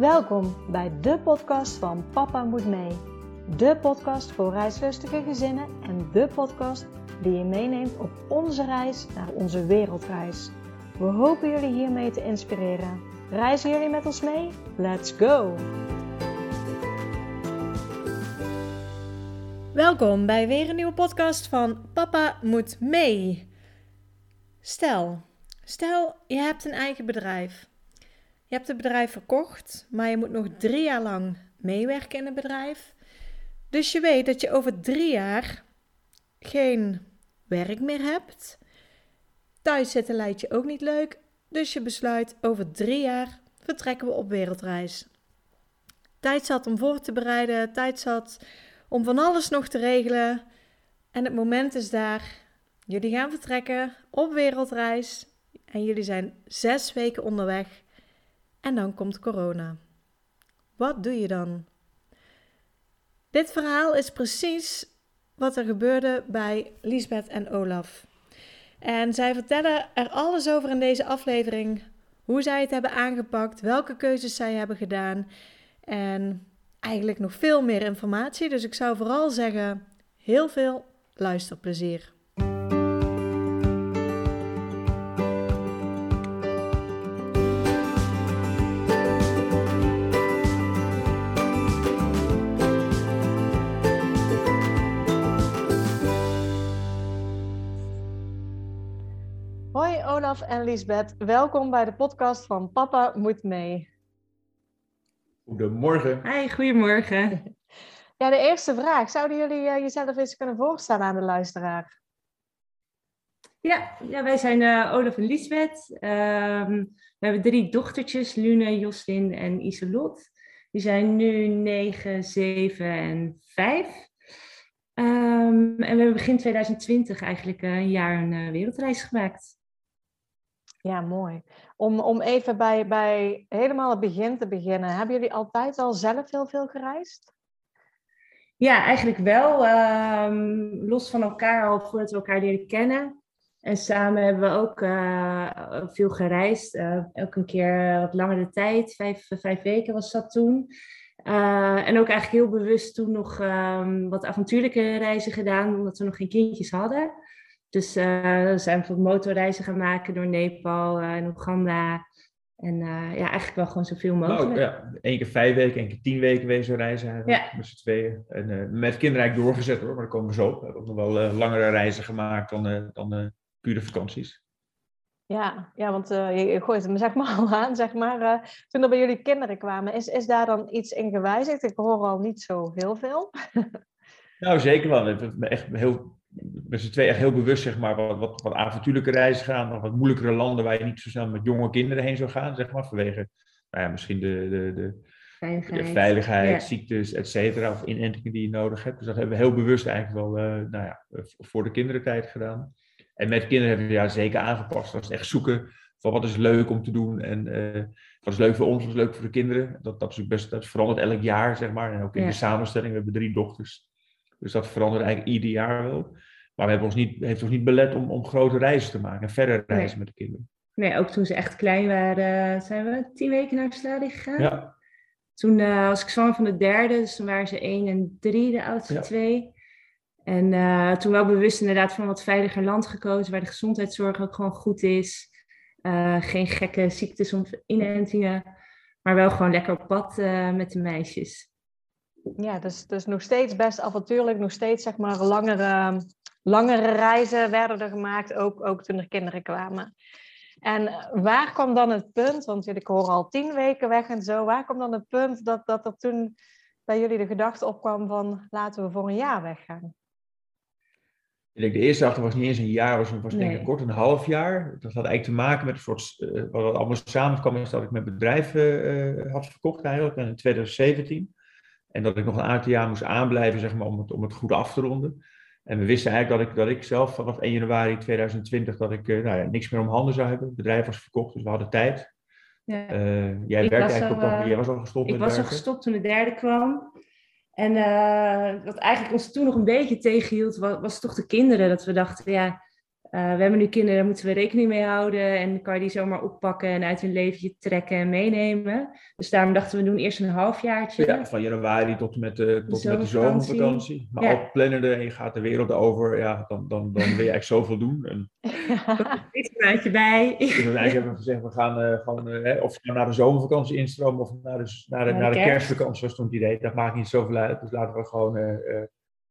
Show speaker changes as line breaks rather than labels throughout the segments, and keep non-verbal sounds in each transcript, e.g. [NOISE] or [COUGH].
Welkom bij de podcast van Papa Moet Mee. De podcast voor reislustige gezinnen en de podcast die je meeneemt op onze reis naar onze wereldreis. We hopen jullie hiermee te inspireren. Reizen jullie met ons mee? Let's go! Welkom bij weer een nieuwe podcast van Papa Moet Mee. Stel, stel je hebt een eigen bedrijf. Je hebt het bedrijf verkocht, maar je moet nog drie jaar lang meewerken in het bedrijf. Dus je weet dat je over drie jaar geen werk meer hebt. Thuis zitten lijkt je ook niet leuk, dus je besluit over drie jaar vertrekken we op wereldreis. Tijd zat om voor te bereiden, tijd zat om van alles nog te regelen. En het moment is daar. Jullie gaan vertrekken op wereldreis en jullie zijn zes weken onderweg. En dan komt corona. Wat doe je dan? Dit verhaal is precies wat er gebeurde bij Lisbeth en Olaf. En zij vertellen er alles over in deze aflevering. Hoe zij het hebben aangepakt, welke keuzes zij hebben gedaan. En eigenlijk nog veel meer informatie. Dus ik zou vooral zeggen: heel veel luisterplezier. Olaf en Lisbeth, welkom bij de podcast van Papa Moet Mee.
Goedemorgen.
Hi, goedemorgen. [LAUGHS]
Ja, de eerste vraag. Zouden jullie uh, jezelf eens kunnen voorstellen aan de luisteraar?
Ja, ja wij zijn uh, Olaf en Lisbeth. Um, we hebben drie dochtertjes, Lune, Joslin en Iselot. Die zijn nu 9, 7 en 5. Um, en we hebben begin 2020 eigenlijk uh, een jaar een wereldreis gemaakt.
Ja, mooi. Om, om even bij, bij helemaal het begin te beginnen. Hebben jullie altijd al zelf heel veel gereisd?
Ja, eigenlijk wel. Um, los van elkaar al voordat we elkaar leren kennen. En samen hebben we ook uh, veel gereisd. Uh, een keer wat langere tijd. Vijf, vijf weken was dat toen. Uh, en ook eigenlijk heel bewust toen nog um, wat avontuurlijke reizen gedaan. Omdat we nog geen kindjes hadden. Dus uh, we zijn bijvoorbeeld motorreizen gaan maken door Nepal uh, en Oeganda. En uh, ja, eigenlijk wel gewoon zoveel mogelijk.
Nou, ja, Eén keer vijf weken, één keer tien weken wezen reizen ja. met z'n tweeën. En met kinderen eigenlijk doorgezet hoor, maar daar komen we zo op. We hebben ook nog wel langere reizen gemaakt dan, dan pure vakanties.
Ja, ja, want je gooit hem zeg maar [LAUGHS] al aan, zeg maar. toen er bij jullie kinderen kwamen, is, is daar dan iets in gewijzigd? Ik hoor al niet zo heel veel. [LAUGHS]
nou, zeker wel. We hebben echt heel met z'n twee echt heel bewust zeg maar, wat, wat, wat avontuurlijke reizen gaan. Of wat moeilijkere landen waar je niet zo snel met jonge kinderen heen zou gaan, zeg maar. Vanwege nou ja, misschien de, de, de veiligheid, de veiligheid ja. ziektes, et cetera. Of inentingen die je nodig hebt. Dus dat hebben we heel bewust eigenlijk wel uh, nou ja, voor de kinderentijd gedaan. En met kinderen hebben we ja, zeker aangepast. Dat is echt zoeken van wat is leuk om te doen. En uh, wat is leuk voor ons, wat is leuk voor de kinderen. Dat, dat is best dat verandert elk jaar, zeg maar. En ook in ja. de samenstelling. We hebben drie dochters. Dus dat verandert eigenlijk ieder jaar wel. Maar we hebben ons niet, heeft ons niet belet om, om grote reizen te maken en verder reizen nee. met de kinderen.
Nee, ook toen ze echt klein waren, zijn we tien weken naar Australië gegaan.
Ja.
Toen uh, was ik zwanger van de derde, dus toen waren ze één en drie, de oudste ja. twee. En uh, toen wel bewust inderdaad van wat veiliger land gekozen, waar de gezondheidszorg ook gewoon goed is. Uh, geen gekke ziektes of inentingen, maar wel gewoon lekker op pad met de meisjes.
Ja, dus, dus nog steeds best avontuurlijk, nog steeds zeg maar langere, langere reizen werden er gemaakt, ook, ook toen er kinderen kwamen. En waar kwam dan het punt, want ik hoor al tien weken weg en zo, waar kwam dan het punt dat, dat er toen bij jullie de gedachte opkwam van laten we voor een jaar weggaan?
Ik de eerste achter was niet eens een jaar, was, was denk ik kort een half jaar. Dat had eigenlijk te maken met een soort, uh, wat allemaal samenkwam, is dat ik mijn bedrijf uh, had verkocht eigenlijk in 2017. En dat ik nog een aantal jaar moest aanblijven, zeg maar, om het, om het goed af te ronden. En we wisten eigenlijk dat ik, dat ik zelf vanaf 1 januari 2020 dat ik uh, nou ja, niks meer om handen zou hebben. Het bedrijf was verkocht, dus we hadden tijd. Ja. Uh, jij
ik
werkte eigenlijk al, ook nog, jij was al gestopt
ik
met
was
werken.
al gestopt toen de derde kwam. En uh, wat eigenlijk ons toen nog een beetje tegenhield, was, was toch de kinderen. Dat we dachten, ja, we hebben nu kinderen, daar moeten we rekening mee houden. En kan je die zomaar oppakken en uit hun leventje trekken en meenemen. Dus daarom dachten we doen eerst een halfjaartje.
Ja, van januari tot en met de, tot met de zomervakantie. Maar ja. ook plannen en je gaat de wereld over. Ja, dan, dan, dan wil je eigenlijk zoveel doen. En... [LAUGHS]
Iets maandje bij.
Dus we eigenlijk hebben gezegd, we gaan uh, gewoon, uh, of naar de zomervakantie instromen of naar de, naar de, naar de, kerstvakantie was toen het idee. Dat maakt niet zoveel uit. Dus laten we gewoon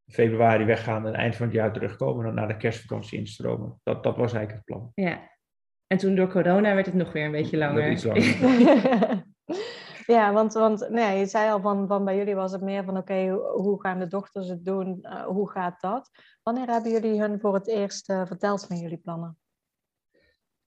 februari weggaan en eind van het jaar terugkomen en dan naar de kerstvakantie instromen. Dat, dat was eigenlijk het plan.
Ja. En toen door corona werd het nog weer een beetje langer.
Iets langer. [LAUGHS]
ja, want, want nee, je zei al van, van bij jullie was het meer van oké, hoe gaan de dochters het doen? Uh, hoe gaat dat? Wanneer hebben jullie hun voor het eerst uh, verteld van jullie plannen?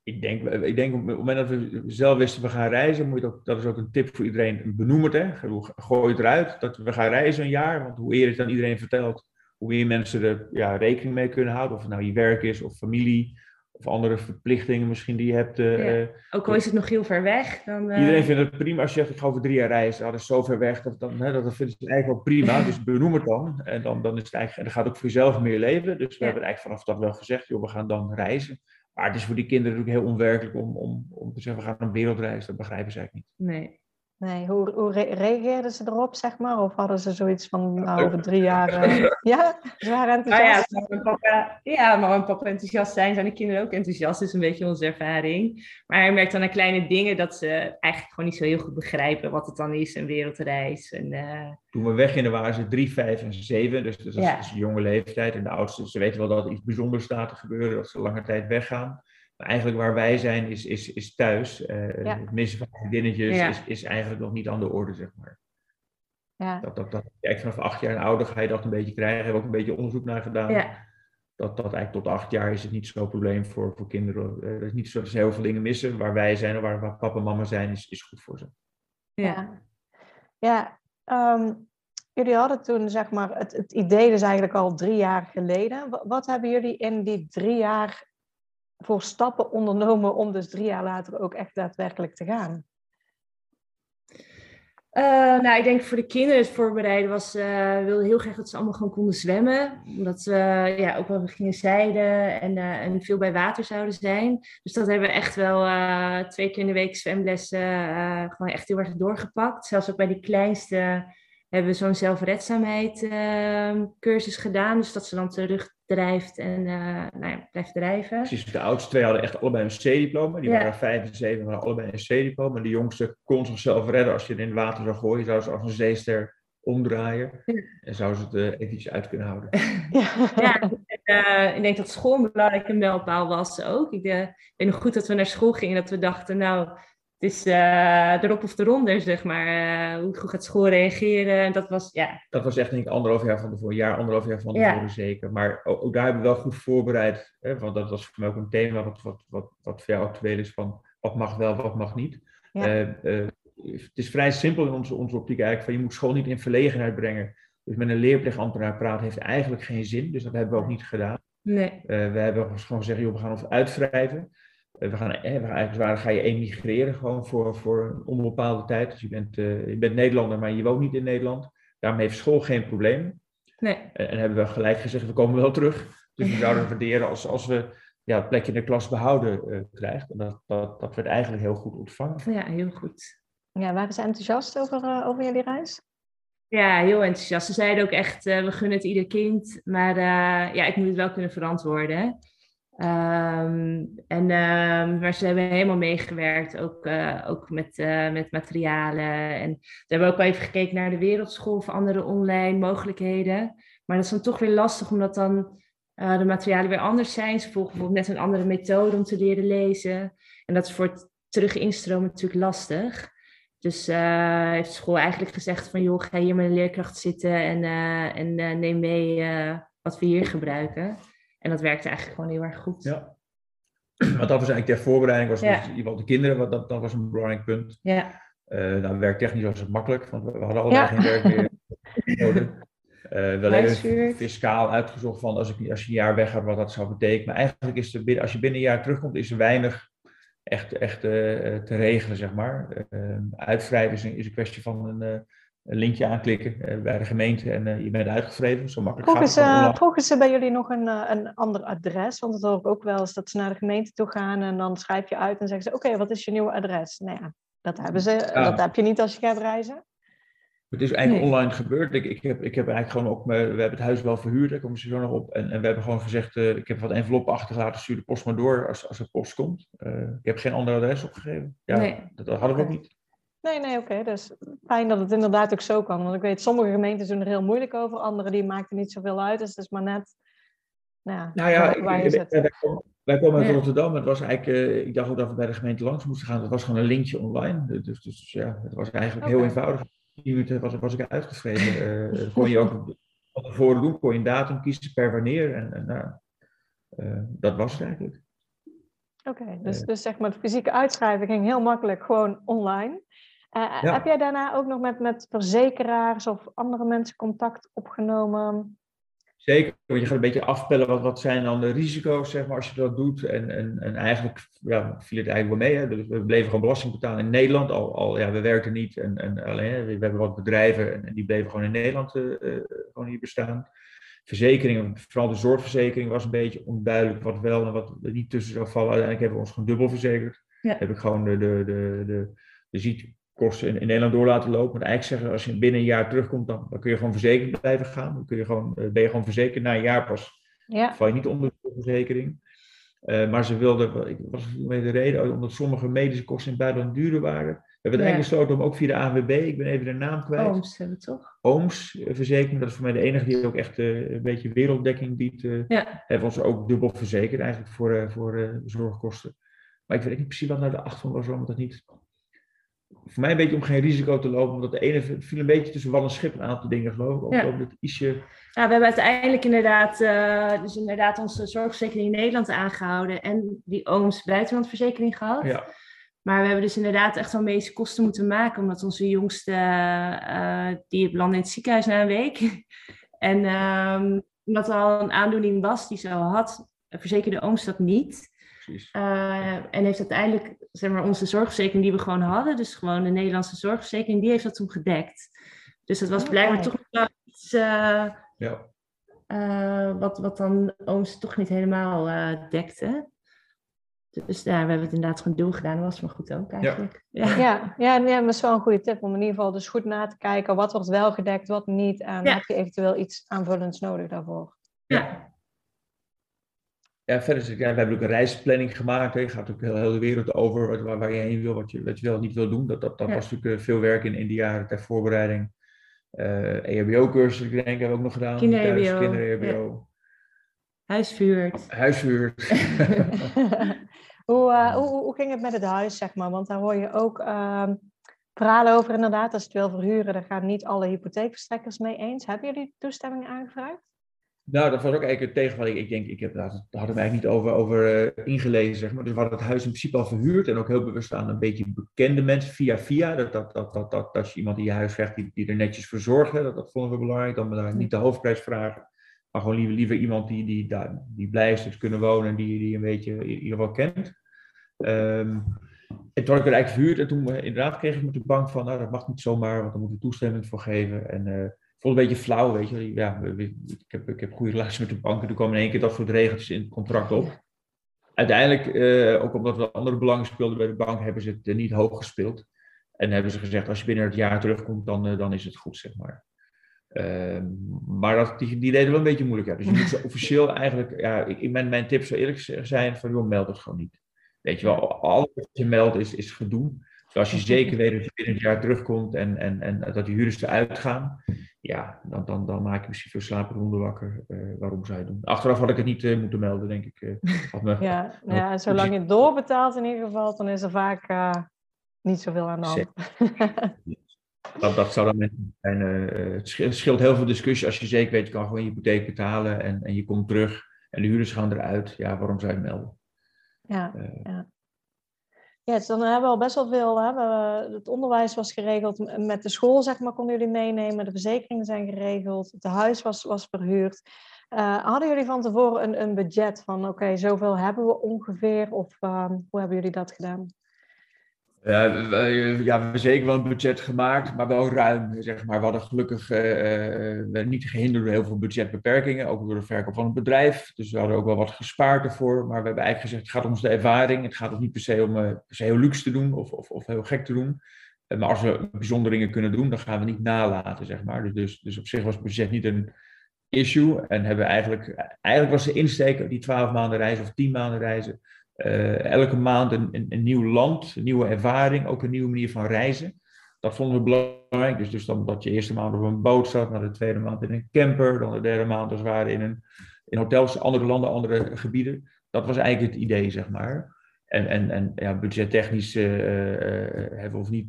Ik denk, ik denk op het moment dat we zelf wisten we gaan reizen, moet ook, dat is ook een tip voor iedereen, benoem het. Hè. Gooi het eruit, dat we gaan reizen een jaar. Want hoe eerder het dan iedereen vertelt, hoe meer mensen er ja, rekening mee kunnen houden. Of het nou je werk is of familie of andere verplichtingen misschien die je hebt. Uh,
ook al is het nog heel ver weg. Dan,
uh... Iedereen vindt het prima als je zegt ik ga over drie jaar reizen. dat is zo ver weg. Dat, dan, hè, dat vinden ze eigenlijk wel prima. [LAUGHS] Dus benoem het dan. En dan, dan is het eigenlijk, en dan gaat ook voor jezelf meer leven. Dus we ja. hebben eigenlijk vanaf dat wel gezegd, joh, we gaan dan reizen. Maar het is voor die kinderen natuurlijk heel onwerkelijk om, om, om te zeggen we gaan een wereldreis. Dat begrijpen ze eigenlijk niet.
Nee.
Nee, hoe, hoe reageerden ze erop, zeg maar? Of hadden ze zoiets van, nou, over drie jaar... Uh... [LAUGHS] ja, ze waren enthousiast.
Nou ja, mijn papa, ja, maar mijn papa enthousiast zijn, zijn de kinderen ook enthousiast. Dat is een beetje onze ervaring. Maar je merkt dan aan kleine dingen dat ze eigenlijk gewoon niet zo heel goed begrijpen wat het dan is, een wereldreis. En, uh...
Toen we weggingen waren ze drie, vijf en zeven. Dus, dus dat ja. is een jonge leeftijd. En de oudste, ze weten wel dat er iets bijzonders staat te gebeuren, dat ze lange tijd weggaan eigenlijk waar wij zijn is, is, is thuis. Uh, ja. Het missen van vriendinnetjes ja. is, is eigenlijk nog niet aan de orde, zeg maar. Ja. Dat, dat, dat, kijk, vanaf acht jaar en ouder ga je dat een beetje krijgen. Daar hebben we ook een beetje onderzoek naar gedaan. Ja. Dat, dat eigenlijk tot acht jaar is het niet zo'n probleem voor, voor kinderen. Uh, er is niet zo dat ze heel veel dingen missen. Waar wij zijn en waar, waar papa en mama zijn, is, is goed voor ze.
Ja, ja um, jullie hadden toen zeg maar het, het idee dus eigenlijk al drie jaar geleden. Wat, wat hebben jullie in die drie jaar voor stappen ondernomen om dus drie jaar later ook echt daadwerkelijk te gaan?
Uh, nou, ik denk voor de kinderen het voorbereiden was, uh, we wilden heel graag dat ze allemaal gewoon konden zwemmen. Omdat we ja, ook wel gingen zeilen en, en veel bij water zouden zijn. Dus dat hebben we echt wel twee keer in de week zwemlessen gewoon echt heel erg doorgepakt. Zelfs ook bij die kleinste hebben we zo'n zelfredzaamheid cursus gedaan. Dus dat ze dan terug drijft en uh, nou ja, blijft drijven.
Precies, de oudste twee hadden echt allebei een C-diploma. Die waren vijf en zeven, hadden allebei een C-diploma. De jongste kon zichzelf redden. Als je het in het water zou gooien, zou ze als een zeester omdraaien. En zou ze het uh, even iets uit kunnen houden. [LAUGHS]
ja, en, uh, ik denk dat school een belangrijke mijlpaal was ook. Ik, ik weet nog goed dat we naar school gingen, dat we dachten, nou het is uh, erop of eronder, zeg maar. Uh, hoe gaat school reageren? Dat was, ja.
Dat was echt, denk ik, anderhalf jaar van tevoren. jaar, anderhalf jaar van tevoren ja. zeker. Maar ook, ook, daar hebben we wel goed voorbereid. Hè, want dat was voor mij ook een thema wat, wat, wat, wat voor jou actueel is. Van wat mag wel, wat mag niet. Ja. Uh, het is vrij simpel in onze, onze optiek eigenlijk. Van je moet school niet in verlegenheid brengen. Dus met een leerplichtambtenaar praten heeft eigenlijk geen zin. Dus dat hebben we ook niet gedaan.
Nee.
we hebben gewoon gezegd, joh, we gaan ons uitwrijven. Eh, we gaan, we gaan eigenlijk waar ga je emigreren gewoon voor, voor een onbepaalde tijd. Dus je bent, uh, je bent Nederlander, maar je woont niet in Nederland. Daarmee heeft school geen probleem.
Nee.
En, en hebben we gelijk gezegd, we komen wel terug. Dus we zouden [LAUGHS] waarderen als, als we ja, het plekje in de klas behouden uh, krijgen. En dat, dat, dat werd eigenlijk heel goed ontvangen.
Ja, heel goed.
Ja, waren ze enthousiast over, uh, over jullie reis?
Ja, heel enthousiast. Ze zeiden ook echt, uh, we gunnen het ieder kind. Maar ja, ik moet het wel kunnen verantwoorden. Um, en, um, maar ze hebben helemaal meegewerkt, ook, uh, ook met, uh, met materialen. En we hebben ook wel even gekeken naar de wereldschool of andere online mogelijkheden. Maar dat is dan toch weer lastig, omdat dan uh, de materialen weer anders zijn. Ze volgen bijvoorbeeld net een andere methode om te leren lezen. En dat is voor het terug instromen natuurlijk lastig. Dus heeft de school eigenlijk gezegd van, joh, ga hier met een leerkracht zitten en, en neem mee wat we hier gebruiken. En dat werkte eigenlijk gewoon heel erg goed.
Ja. [CLEARS THROAT] Want dat was eigenlijk ter voorbereiding, was ja. dus, de kinderen, wat, dat, dat was een belangrijk punt.
Ja.
Uh, nou, werktechnisch was het makkelijk, want we hadden ja. geen werk meer [LAUGHS] nodig. Uh, wel even fiscaal uitgezocht van als, ik, als je een jaar weg gaat, wat dat zou betekenen. Maar eigenlijk is er binnen, als je binnen een jaar terugkomt, is er weinig echt, echt uh, te regelen, zeg maar. uitwrijven is een, is een kwestie van een, een linkje aanklikken bij de gemeente en je bent uitgeschreven. Zo makkelijk gaat het.
Ze, vroegen ze bij jullie nog een, een ander adres? Want het hoor ik ook wel eens dat ze naar de gemeente toe gaan en dan schrijf je uit en zeggen ze: Oké, wat is je nieuwe adres? Nou ja, dat hebben ze. Dat heb je niet als je gaat reizen.
Het is eigenlijk online gebeurd. Ik, ik, heb, ik heb eigenlijk gewoon ook, we hebben het huis wel verhuurd, daar komen ze zo nog op. En, en we hebben gewoon gezegd, uh, ik heb wat enveloppen achtergelaten, stuur de post maar door als, als er post komt. Uh, ik heb geen ander adres opgegeven. Ja, nee. dat, dat, hadden we ook niet.
Nee, nee, oké. Okay. Dus fijn dat het inderdaad ook zo kan. Want ik weet, sommige gemeentes doen er heel moeilijk over, andere die maakten niet zoveel uit. Dus het is maar net nou ja,
nou ja, waar, waar ik, wij, komen, wij komen uit ja. Rotterdam. Het was eigenlijk, uh, ik dacht ook dat we bij de gemeente langs moesten gaan. Het was gewoon een linkje online. Dus, dus, dus ja, het was eigenlijk okay. heel eenvoudig. 10 minuten was, was ik uitgeschreven. Uh, kon je ook [LAUGHS] van tevoren doen, kon je een datum kiezen per wanneer. En, en nou, uh, dat was het eigenlijk.
Oké, okay, dus, dus zeg maar de fysieke uitschrijving ging heel makkelijk gewoon online. Uh, ja. Heb jij daarna ook nog met, met verzekeraars of andere mensen contact opgenomen?
Zeker, want je gaat een beetje afpellen wat, wat zijn dan de risico's, zeg maar, als je dat doet. En, en, en eigenlijk ja, viel het eigenlijk wel mee. Hè? Dus we bleven gewoon belasting betalen in Nederland. Al, al ja, we werkten niet en, en alleen, we hebben wat bedrijven en die bleven gewoon in Nederland uh, gewoon hier bestaan. Verzekeringen, vooral de zorgverzekering was een beetje onduidelijk wat wel en wat er niet tussen zou vallen. Uiteindelijk hebben we ons gewoon dubbel verzekerd. Ja. Heb ik gewoon de, de, de, de, de ziet, kosten in, in, Nederland door laten lopen. Maar eigenlijk zeggen, als je binnen een jaar terugkomt, dan, dan kun je gewoon verzekerd blijven gaan. Dan kun je gewoon, uh, ben je gewoon verzekerd. Na een jaar pas ja. val je niet onder de verzekering. Uh, maar ze wilden, ik was met de reden, omdat sommige medische kosten in het buitenland duurder waren. We hebben het ja. eigenlijk besloten om ook via de ANWB, ik ben even de naam kwijt.
Ooms hebben we toch?
Ooms uh, verzekering, dat is voor mij de enige die ook echt een beetje werelddekking biedt. ja. Hebben we ons ook dubbel verzekerd eigenlijk voor, voor zorgkosten. Maar ik weet niet precies wat naar de achtergrond was, omdat dat niet voor mij een beetje om geen risico te lopen, omdat de ene viel een beetje tussen wal en schip een aantal dingen, geloof ik. Ook,
ja.
ook dat ietsje...
Ja, we hebben uiteindelijk inderdaad, uh, dus inderdaad onze zorgverzekering in Nederland aangehouden en die ooms buitenlandverzekering gehad.
Ja.
Maar we hebben dus inderdaad echt wel medische kosten moeten maken, omdat onze jongste, uh, die belandde in het ziekenhuis na een week. [LAUGHS] en um, omdat er al een aandoening was die ze al had, verzekerde ooms dat niet. Uh, en heeft uiteindelijk, zeg maar, onze zorgverzekering die we gewoon hadden, dus gewoon de Nederlandse zorgverzekering, die heeft dat toen gedekt. Dus dat was blijkbaar oh. toch wel iets uh,
ja.
uh, wat, wat dan ooms toch niet helemaal dekte. Dus ja, we hebben het inderdaad gewoon dubbel gedaan. Dat was maar goed ook eigenlijk.
Ja, ja. ja, ja nee, dat is wel een goede tip om in ieder geval dus goed na te kijken. Wat wordt wel gedekt, wat niet. En ja. heb je eventueel iets aanvullends nodig daarvoor.
Ja, ja, verder ja, we hebben ook een reisplanning gemaakt. Hè. Je gaat ook heel, heel de wereld over waar, waar je heen wil, wat je, wat je wel niet wil doen. Dat, dat, dat ja. was natuurlijk uh, veel werk in, in die jaren ter voorbereiding. Uh, EHBO-cursus, ik denk, hebben we ook nog gedaan.
Kinder-EHBO.
Kinder-EHBO.
Ja. Huisvuurt.
Huisvuurt. [LAUGHS] [LAUGHS]
hoe, uh, hoe, hoe ging het met het huis, zeg maar? Want daar hoor je ook uh, verhalen over inderdaad. Als je het wil verhuren, daar gaan niet alle hypotheekverstrekkers mee eens. Hebben jullie toestemming aangevraagd?
Nou, dat was ook eigenlijk het tegenval. Ik denk, ik heb, daar hadden we eigenlijk niet over, over uh, ingelezen, zeg maar. Dus we hadden het huis in principe al verhuurd en ook heel bewust aan een beetje bekende mensen via via. Dat, dat, dat, dat, dat als je iemand in je huis krijgt die, die er netjes voor dat, dat vonden we belangrijk. Dan daar niet de hoofdprijs vragen, maar gewoon liever, iemand die, die, die, die blij is kunnen wonen en die, die een beetje in ieder geval kent. En toen had ik het eigenlijk verhuurd en toen uh, inderdaad kreeg ik met de bank van, nou dat mag niet zomaar, want daar moeten we toestemming voor geven. En uh, vond een beetje flauw, weet je. Ja, ik heb, ik heb goede relaties met de banken. Toen kwam in één keer dat soort regeltjes in het contract op. Uiteindelijk, uh, ook omdat we andere belangen speelden bij de bank, hebben ze het uh, niet hoog gespeeld. En hebben ze gezegd, als je binnen het jaar terugkomt, dan, uh, dan is het goed, zeg maar. Ehm, maar dat, die, die deden wel een beetje moeilijk. Ja. Dus je moet ze [LAUGHS] officieel eigenlijk, ja, ik, mijn, mijn tip zou eerlijk zijn, van joh, meld het gewoon niet. Weet je wel, alles wat je meldt is, is gedoe. Dus als je zeker weet dat je binnen het jaar terugkomt en, en, en dat die huurders eruit gaan, ja, dan, dan, dan maak je misschien veel slapende wakker. Uh, waarom zou je doen? Achteraf had ik het niet uh, moeten melden, denk ik. [LAUGHS] Uh,
me, ja, ja, zolang je doorbetaalt in ieder geval, dan is er vaak niet zoveel aan de hand.
dat, dat zou dan zijn. het scheelt heel veel discussie als je zeker weet, je kan gewoon je hypotheek betalen en, en je komt terug en de huurders gaan eruit. Ja, waarom zou je het melden?
Ja, ja. Ja, dus dan hebben we al best wel veel. Hè? Het onderwijs was geregeld met de school, zeg maar, konden jullie meenemen. De verzekeringen zijn geregeld. Het huis was, was verhuurd. Uh, hadden jullie van tevoren een, een budget van, oké, zoveel hebben we ongeveer? Of uh, hoe hebben jullie dat gedaan?
Ja, we, ja, we hebben zeker wel een budget gemaakt, maar wel ruim. Zeg maar. We hadden gelukkig uh, niet gehinderd door heel veel budgetbeperkingen, ook door de verkoop van het bedrijf. Dus we hadden ook wel wat gespaard ervoor. Maar we hebben eigenlijk gezegd, het gaat om de ervaring. Het gaat ons niet per se om uh, heel luxe te doen of, of, of heel gek te doen. maar als we bijzondere dingen kunnen doen, dan gaan we niet nalaten, zeg maar. Dus, dus, dus op zich was het budget niet een issue. En hebben eigenlijk, eigenlijk was de insteek die twaalf maanden reizen of tien maanden reizen uh, elke maand een, een, een, nieuw land, een nieuwe ervaring, ook een nieuwe manier van reizen. Dat vonden we belangrijk. Dus, dus dan dat je eerste maand op een boot zat, dan de tweede maand in een camper, dan de derde maand als we waren in, een, in hotels, andere landen, andere gebieden. Dat was eigenlijk het idee, zeg maar. En, en, en ja, budgettechnisch uh, hebben we ons niet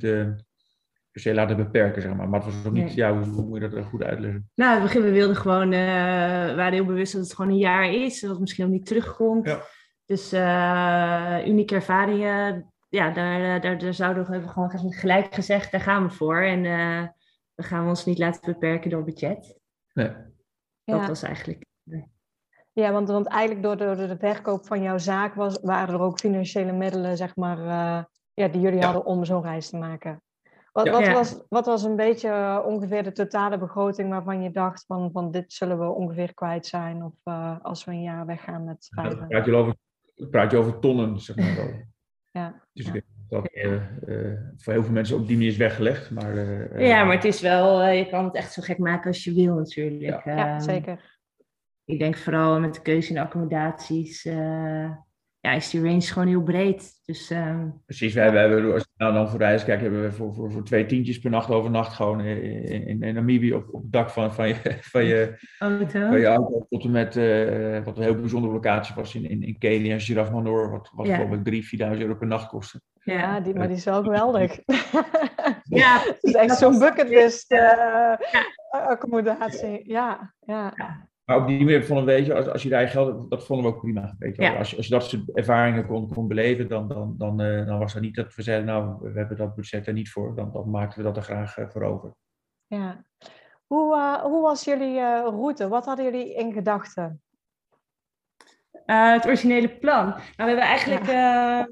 per se laten beperken, zeg maar. Maar het was ook niet, ja, hoe, hoe, moet je dat goed uitleggen?
Nou, in het begin, we wilden gewoon, we waren heel bewust dat het gewoon een jaar is, dat het misschien nog niet terugkomt. Ja. Dus uh, unieke ervaringen, ja, daar, daar, daar zouden we gewoon gelijk gezegd, daar gaan we voor. En uh, we gaan ons niet laten beperken door budget. Nee. Dat ja. was eigenlijk.
Ja, want, want eigenlijk door de, door de verkoop van jouw zaak was, waren er ook financiële middelen, zeg maar, uh, ja, die jullie hadden om zo'n reis te maken. Wat, wat, was, wat was een beetje ongeveer de totale begroting waarvan je dacht van, van dit zullen we ongeveer kwijt zijn of als we een jaar weggaan met
vijf? Ja, je over praat je over tonnen, zeg maar wel. [LAUGHS] Ja. Dus ik denk dat uh, uh, voor heel veel mensen op die manier is weggelegd. Maar, uh,
ja, maar het is wel, je kan het echt zo gek maken als je wil natuurlijk.
Ja, ja zeker.
Ik denk vooral met de keuze in accommodaties ja, is die range gewoon heel breed. Dus, uh...
Precies, wij, wij hebben, als je nou dan voor reis kijkt, hebben we voor, voor, voor twee tientjes per nacht overnacht gewoon in, in, in Namibië op, op het dak van, van, je, [LAUGHS] van, je, auto. van je auto. Tot en met, uh, wat een heel bijzondere locatie was in, in, in Kenia, Giraffe Manor, wat, wat ja. geloof ik 3.000, 4.000 euro per nacht kostte.
Ja, die, maar die is wel geweldig. [LAUGHS] [LAUGHS] ja, het is echt zo'n bucketlist uh, accommodatie. Ja, ja.
Maar op die manier vonden we, weet je, als, als je daar geld dat vonden we ook prima. Weet je als, je, als je dat soort ervaringen kon, kon beleven, dan, dan, dan, uh, dan was er niet dat we zeiden, nou, we hebben dat budget er niet voor. Dan, dan maakten we dat er graag uh, voor over.
Ja. Hoe, uh, hoe was jullie route? Wat hadden jullie in gedachten?
het originele plan. Nou, we hebben eigenlijk ja.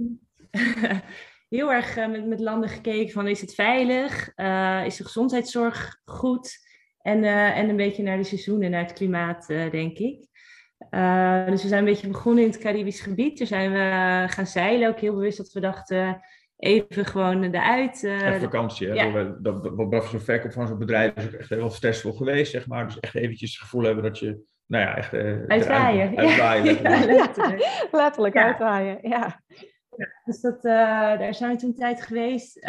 [LAUGHS] heel erg met, met landen gekeken van, is het veilig? is de gezondheidszorg goed? En, uh, en een beetje naar de seizoenen, naar het klimaat, uh, denk ik. Uh, dus we zijn een beetje begonnen in het Caribisch gebied. Toen zijn we gaan zeilen, ook heel bewust dat we dachten, even gewoon eruit.
Uh, vakantie, hè? Ja. Dat, dat, dat, dat zo'n verkoop van zo'n bedrijf is ook echt heel stressvol geweest, zeg maar. Dus echt eventjes het gevoel hebben dat je, nou ja, echt... Uh,
uitwaaien.
uitwaaien [LAUGHS] ja, letterlijk, [LAUGHS] letterlijk ja. uitwaaien, ja.
Ja, dus dat, uh, daar zijn we toen tijd geweest.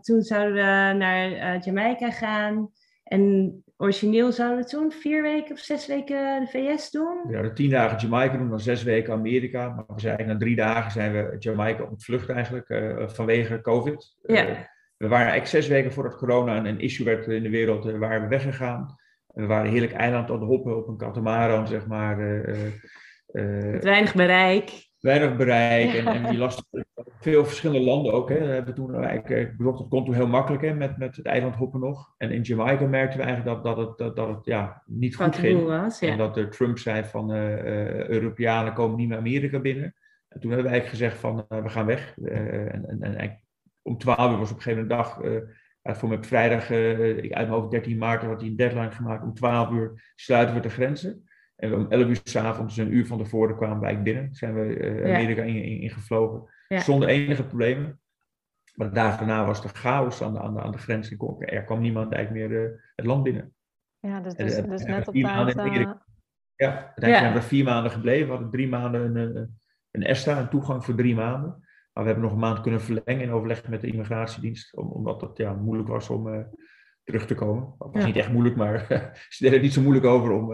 toen zouden we naar Jamaica gaan. En origineel zouden we toen vier weken of zes weken de VS doen.
Ja, de tien dagen Jamaica doen, dan zes weken Amerika. Maar we zijn na drie dagen zijn we Jamaica ontvlucht eigenlijk uh, vanwege COVID. Ja. Uh, we waren eigenlijk zes weken voordat corona een, een issue werd in de wereld, uh, waren we weggegaan. We waren heerlijk eiland aan de hoppen op een katamaran, zeg maar.
Met weinig bereik.
Weinig bereik en, en die last veel verschillende landen ook. Hè. We hebben toen eigenlijk, eh, dat kon toen heel makkelijk hè, met, met het eiland hoppen nog. En in Jamaica merkten we eigenlijk dat, dat het, dat, dat het ja, niet goed ging. Was, ja. En dat de Trump zei van uh, Europeanen komen niet meer Amerika binnen. En toen hebben we eigenlijk gezegd van we gaan weg. en, en, en om 12 uur was op een gegeven moment dag, voor met vrijdag, ik uit mijn hoofd 13 maart had hij een deadline gemaakt. Om 12 uur sluiten we de grenzen. En om 11 uur s'avonds, een uur van tevoren, kwamen wij binnen. Zijn we Amerika ingevlogen. In, in zonder enige problemen. Maar de dagen daarna was er chaos aan de, aan de, aan de grens. Er kwam niemand eigenlijk meer uh, het land binnen.
Ja, dus, dus, dus net op tijd... Uh...
Ja, uiteindelijk ja. zijn we vier maanden gebleven. We hadden drie maanden een, een ESTA, een toegang voor drie maanden. Maar we hebben nog een maand kunnen verlengen in overleg met de immigratiedienst. omdat het ja, moeilijk was om uh, terug te komen. Het was niet echt moeilijk, maar [LAUGHS] ze deden er niet zo moeilijk over om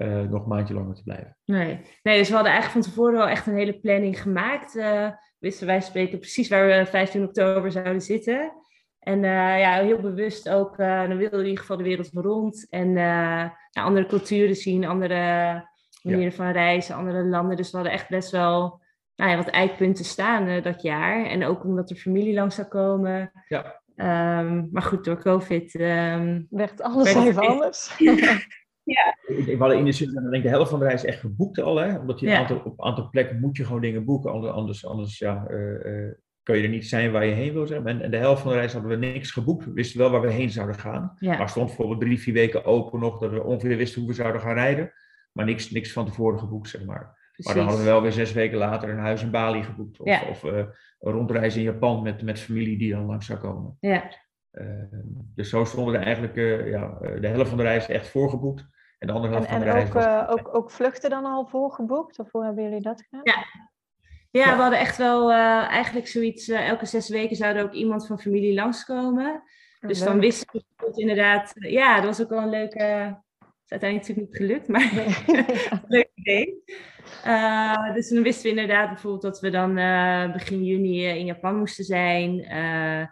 uh, nog een maandje langer te blijven.
Nee. nee, dus we hadden eigenlijk van tevoren wel echt een hele planning gemaakt. Uh, wisten wij spreken precies waar we 15 oktober zouden zitten. En uh, ja, heel bewust ook, dan wilden we in ieder geval de wereld rond. En ja, andere culturen zien, andere manieren van reizen, andere landen. Dus we hadden echt best wel nou ja, wat eikpunten staan dat jaar. En ook omdat er familie langs zou komen. Ja. Um, maar goed, door COVID... Um,
werd alles werd even anders. [LAUGHS]
Ja.
We hadden in de zin, denk de helft van de reis echt geboekt al, hè? Omdat je ja. aantal, op een aantal plekken moet je gewoon dingen boeken, anders, anders ja, uh, kun je er niet zijn waar je heen wil. Zeg en, en de helft van de reis hadden we niks geboekt. We wisten wel waar we heen zouden gaan.
Ja.
Maar stond bijvoorbeeld drie, vier weken open nog, dat we ongeveer wisten hoe we zouden gaan rijden. Maar niks, niks van tevoren geboekt, zeg maar. Maar dan hadden we wel weer zes weken later een huis in Bali geboekt. Of,
Ja.
of eh, een rondreis in Japan met, met familie die dan langs zou komen.
Ja,
Eh, dus zo stonden er eigenlijk ja, de helft van de reis echt voorgeboekt. En de andere
En,
van
en
de reis
ook,
was...
eh, ook, ook vluchten dan al voorgeboekt? Of hoe hebben jullie dat gedaan?
Ja. ja, we hadden echt wel eh, eigenlijk zoiets. eh, elke zes weken zou er ook iemand van familie langskomen. Dus dan wisten we bijvoorbeeld inderdaad. ja, dat was ook wel een leuke. Het is uiteindelijk natuurlijk niet gelukt, maar [LAUGHS] [LAUGHS] leuk idee. Eh, dus dan wisten we inderdaad bijvoorbeeld dat we dan eh, begin juni in Japan moesten zijn. Eh,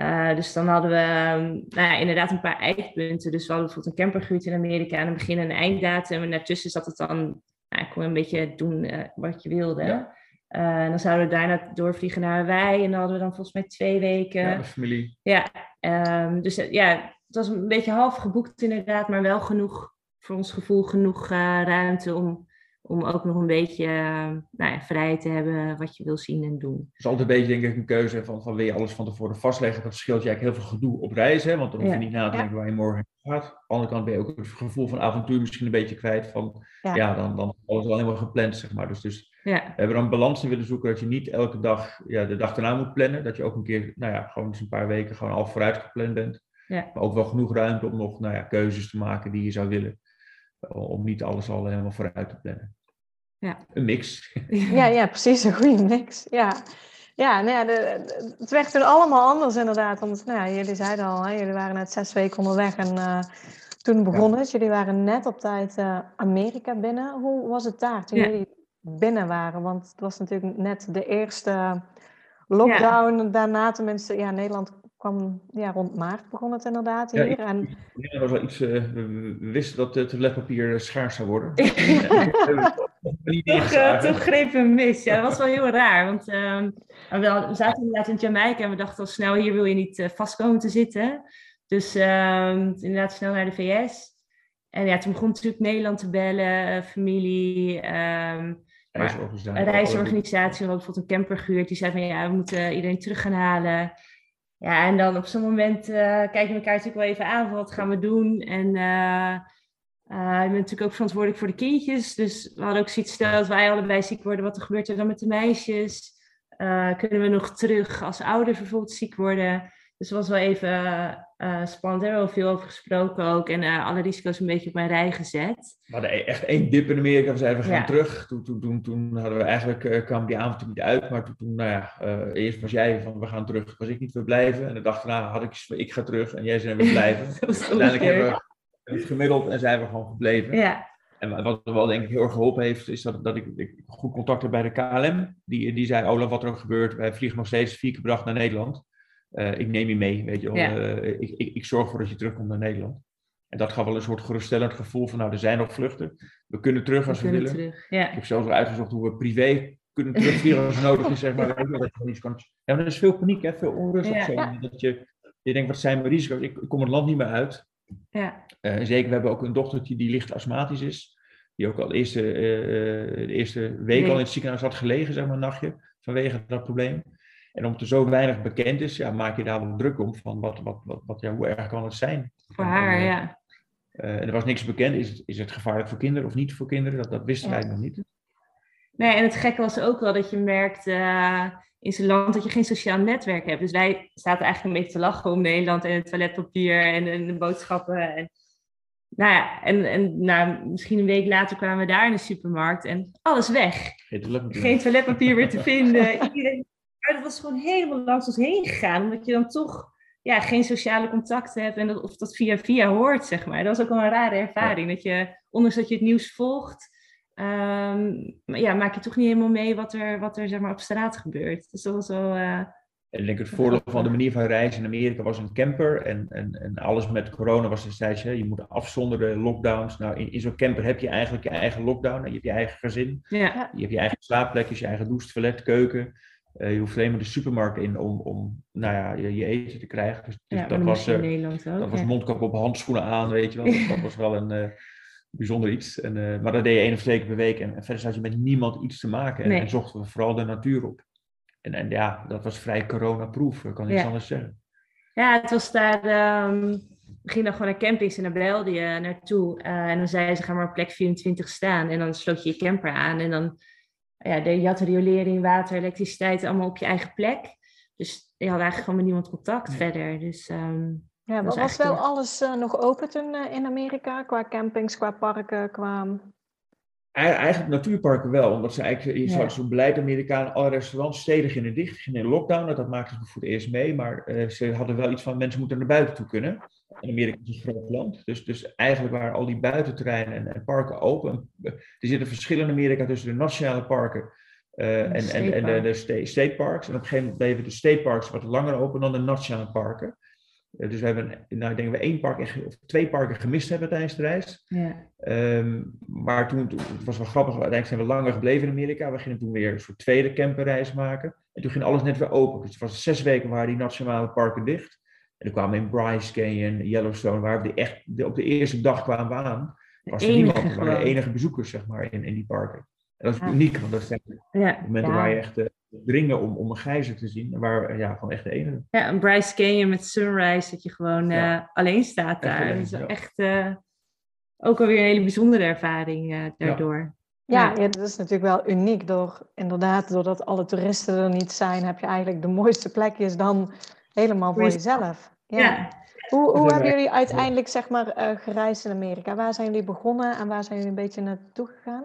eh, dus dan hadden we ehm, nou ja, inderdaad een paar eindpunten. Dus we hadden bijvoorbeeld een camper gehuurd in Amerika aan een begin- en een einddatum. En daartussen zat het dan, nou, kon je een beetje doen eh, wat je wilde.
Ja.
Eh, en dan zouden we daarna doorvliegen naar Hawaii. En dan hadden we dan volgens mij twee weken.
ja, met familie.
Ja, ehm, dus ja, het was een beetje half geboekt inderdaad, maar wel genoeg, voor ons gevoel, genoeg ruimte om, om ook nog een beetje eh, nou ja, vrij te hebben wat je wil zien en doen.
Het is altijd een beetje denk ik een keuze van, van wil je alles van tevoren vastleggen. Dat scheelt je eigenlijk heel veel gedoe op reizen. hè, Want dan hoef je
Ja.
niet na te denken waar je morgen gaat. Aan de andere kant ben je ook het gevoel van avontuur misschien een beetje kwijt. Van
Ja.
dan, dan is alles al helemaal gepland zeg maar. Dus, dus we hebben dan een balans in willen zoeken dat je niet elke dag ja, de dag daarna moet plannen. Dat je ook een keer, nou ja, gewoon eens een paar weken gewoon al vooruit gepland bent.
Ja.
Maar ook wel genoeg ruimte om nog nou ja, keuzes te maken die je zou willen. Om niet alles al helemaal vooruit te plannen.
Ja.
Een mix. [LAUGHS]
Ja, ja, precies, een goede mix. Ja, ja, nou ja de, de- het werd toen allemaal anders inderdaad. Want nou ja, jullie zeiden al, hè, jullie waren net zes weken onderweg en eh, toen begon het. Jullie waren net op tijd eh, Amerika binnen. Hoe was het daar toen
Ja.
jullie binnen waren? Want het was natuurlijk net de eerste lockdown. Daarna tenminste, ja, Nederland kwam ja, rond maart begon het inderdaad
Ja,
hier. En,
Ja, dat was wel iets, eh, we, wisten dat het toiletpapier schaars zou worden. [LAUGHS] Niet
toch, eh,
ingeslagen.
toch greep mis. Ja, dat was [LAUGHS] wel heel raar. Want ehm, we, zaten inderdaad in Jamaica en we dachten al snel, hier wil je niet eh, vast komen te zitten. Dus ehm, inderdaad snel naar de VS. En ja, toen begon natuurlijk Nederland te bellen, eh, familie. ehm,
Reisorganisatie.
een reisorganisatie, we hadden bijvoorbeeld een camper gehuurd, die zei van ja, we moeten iedereen terug gaan halen. Ja, en dan op zo'n moment eh, kijken we elkaar natuurlijk wel even aan van wat gaan we doen. En eh eh, ik ben natuurlijk ook verantwoordelijk voor de kindjes. Dus we hadden ook zoiets stel dat wij allebei ziek worden, wat er gebeurt er dan met de meisjes? Kunnen we nog terug als ouders bijvoorbeeld ziek worden? Dus het was wel even eh, spannend. Daar hebben veel over gesproken ook. En eh, alle risico's een beetje op mijn rij gezet.
We hadden e- echt één dip in Amerika. We zeiden, we gaan
Ja.
terug. Toen, toen, toen, toen hadden we eigenlijk, eh, kwam die avond niet uit. Maar toen, toen nou ja, eerst was jij van, we gaan terug. Was ik niet, we blijven. En de dag daarna had ik, ik ga terug. En jij zei, we blijven. [LAUGHS] Uiteindelijk hebben we het gemiddeld en zijn we gewoon gebleven.
Ja,
En wat me wel denk ik heel erg geholpen heeft, is dat, dat ik, ik goed contact heb bij de KLM. Die, die zei, Olaf, wat er ook gebeurt, wij vliegen nog steeds vier keer per dag naar Nederland. Eh, ik neem je mee, weet je wel.
Ja.
Eh, ik, ik, ik zorg ervoor dat je terugkomt naar Nederland. En dat gaf wel een soort geruststellend gevoel van, nou, er zijn nog vluchten. We kunnen terug als we, willen.
terug. Ja.
Ik heb zelfs al uitgezocht hoe we privé kunnen terugvliegen als het nodig is, zeg maar. [LAUGHS] Dat je iets kan- Ja, er is veel paniek, hè, veel onrust
Ja.
of zo. Dat je, je denkt, wat zijn mijn risico's? Ik, ik kom het land niet meer uit.
Ja.
Eh, zeker, we hebben ook een dochtertje die licht astmatisch is. Die ook al de eerste, de eerste week al in het ziekenhuis had gelegen, zeg maar, een nachtje. Vanwege dat probleem. En omdat er zo weinig bekend is, ja, maak je daar wel druk om. Van wat, wat, wat, wat, ja, hoe erg kan het zijn?
Voor
En,
haar,
eh,
ja.
eh, en er was niks bekend. Is het, is het gevaarlijk voor kinderen of niet voor kinderen? Dat, dat wisten
Ja.
wij nog niet.
Nee, en het gekke was ook wel dat je merkt eh, in zo'n land dat je geen sociaal netwerk hebt. Dus wij zaten eigenlijk een beetje te lachen om Nederland en het toiletpapier en, en de boodschappen. En, nou ja, en, en nou, misschien een week later kwamen we daar in de supermarkt en alles weg.
Geen toiletpapier.
Geen toiletpapier meer te vinden. [LAUGHS] Iedereen, maar dat was gewoon helemaal langs ons heen gegaan, omdat je dan toch ja, geen sociale contacten hebt en dat, of dat via via hoort, zeg maar. Dat was ook wel een rare ervaring, dat je, ondanks dat je het nieuws volgt, ehm, maar ja, maak je toch niet helemaal mee wat er, wat er zeg maar, op straat gebeurt. Dus dat was wel... eh,
ik denk het voordeel van de manier van reizen in Amerika was een camper. En, en, en alles met corona was destijds, hè, je moet afzonderen, lockdowns. Nou, in, in zo'n camper heb je eigenlijk je eigen lockdown. Je hebt je eigen gezin.
ja,
Je hebt je eigen slaapplekjes, je eigen douche, toilet, keuken. Eh, je hoeft alleen maar de supermarkt in om, om nou ja, je, je eten te krijgen. Dus,
ja,
dat, was,
in
eh,
Nederland ook.
dat was mondkap op, handschoenen aan, weet je wel. Dus dat was wel een eh, bijzonder iets. En, maar dat deed je één of twee keer per week. En, en verder had je met niemand iets te maken. En,
Nee.
en zochten we vooral de natuur op. En, en ja, dat was vrij coronaproof, ik kan
Ja.
anders zeggen.
Ja, het was daar. ehm, we gingen dan gewoon naar campings en daar belde je naartoe. En dan zeiden ze: ga maar op plek 24 staan. En dan sloot je je camper aan. En dan. Ja, de, je had riolering, water, elektriciteit allemaal op je eigen plek. Dus je had eigenlijk gewoon met niemand contact
Nee.
verder. Dus ehm,
Ja, was, was wel alles eh, nog open toen eh, in Amerika? Qua campings, qua parken, qua...
Ei- Eigenlijk natuurparken wel, omdat ze eigenlijk, je
Ja.
zo'n beleid Amerikanen, alle restaurants, steden gingen dicht, gingen in lockdown. Dat maakten ze voor het eerst mee, maar eh, ze hadden wel iets van mensen moeten naar buiten toe kunnen. En Amerika is een groot land, dus, dus eigenlijk waren al die buitenterreinen en, en parken open. Er zitten verschillen in Amerika tussen de nationale parken eh, en, en, en de, de state, state parks. En op een gegeven moment bleven de state parks wat langer open dan de nationale parken. Eh, dus we hebben, nou, ik denk we één park echt, of twee parken gemist hebben tijdens de reis.
ja.
Ehm, maar toen, toen- het was wel grappig, uiteindelijk zijn we langer gebleven in Amerika. We gingen toen weer een soort tweede camperreis maken. En toen ging alles net weer open. Dus het was zes weken waren die nationale parken dicht. En toen kwamen we in Bryce Canyon, Yellowstone, waar we die echt, de- op de eerste dag kwamen we aan. Was er niemand, we waren de enige bezoekers, zeg maar, in, in die parken. En dat is
Ja.
uniek, want dat zijn
Ja.
momenten waar je echt eh, dringen om, om een gijzer te zien. En waar ja, gewoon echt de enige.
ja, een Bryce Canyon met sunrise, dat je gewoon
Ja.
eh, alleen staat
Echt
daar.
alleen,
dat is
ja.
echt eh, ook alweer een hele bijzondere ervaring eh, daardoor.
Ja,
Ja.
ja, dat is natuurlijk wel uniek. Door, inderdaad, doordat alle toeristen er niet zijn, heb je eigenlijk de mooiste plekjes dan helemaal voor jezelf. Ja.
Ja.
Hoe, hoe
hebben
jullie uiteindelijk zeg maar, eh, gereisd in Amerika? Waar zijn jullie begonnen en waar zijn jullie een beetje naartoe gegaan?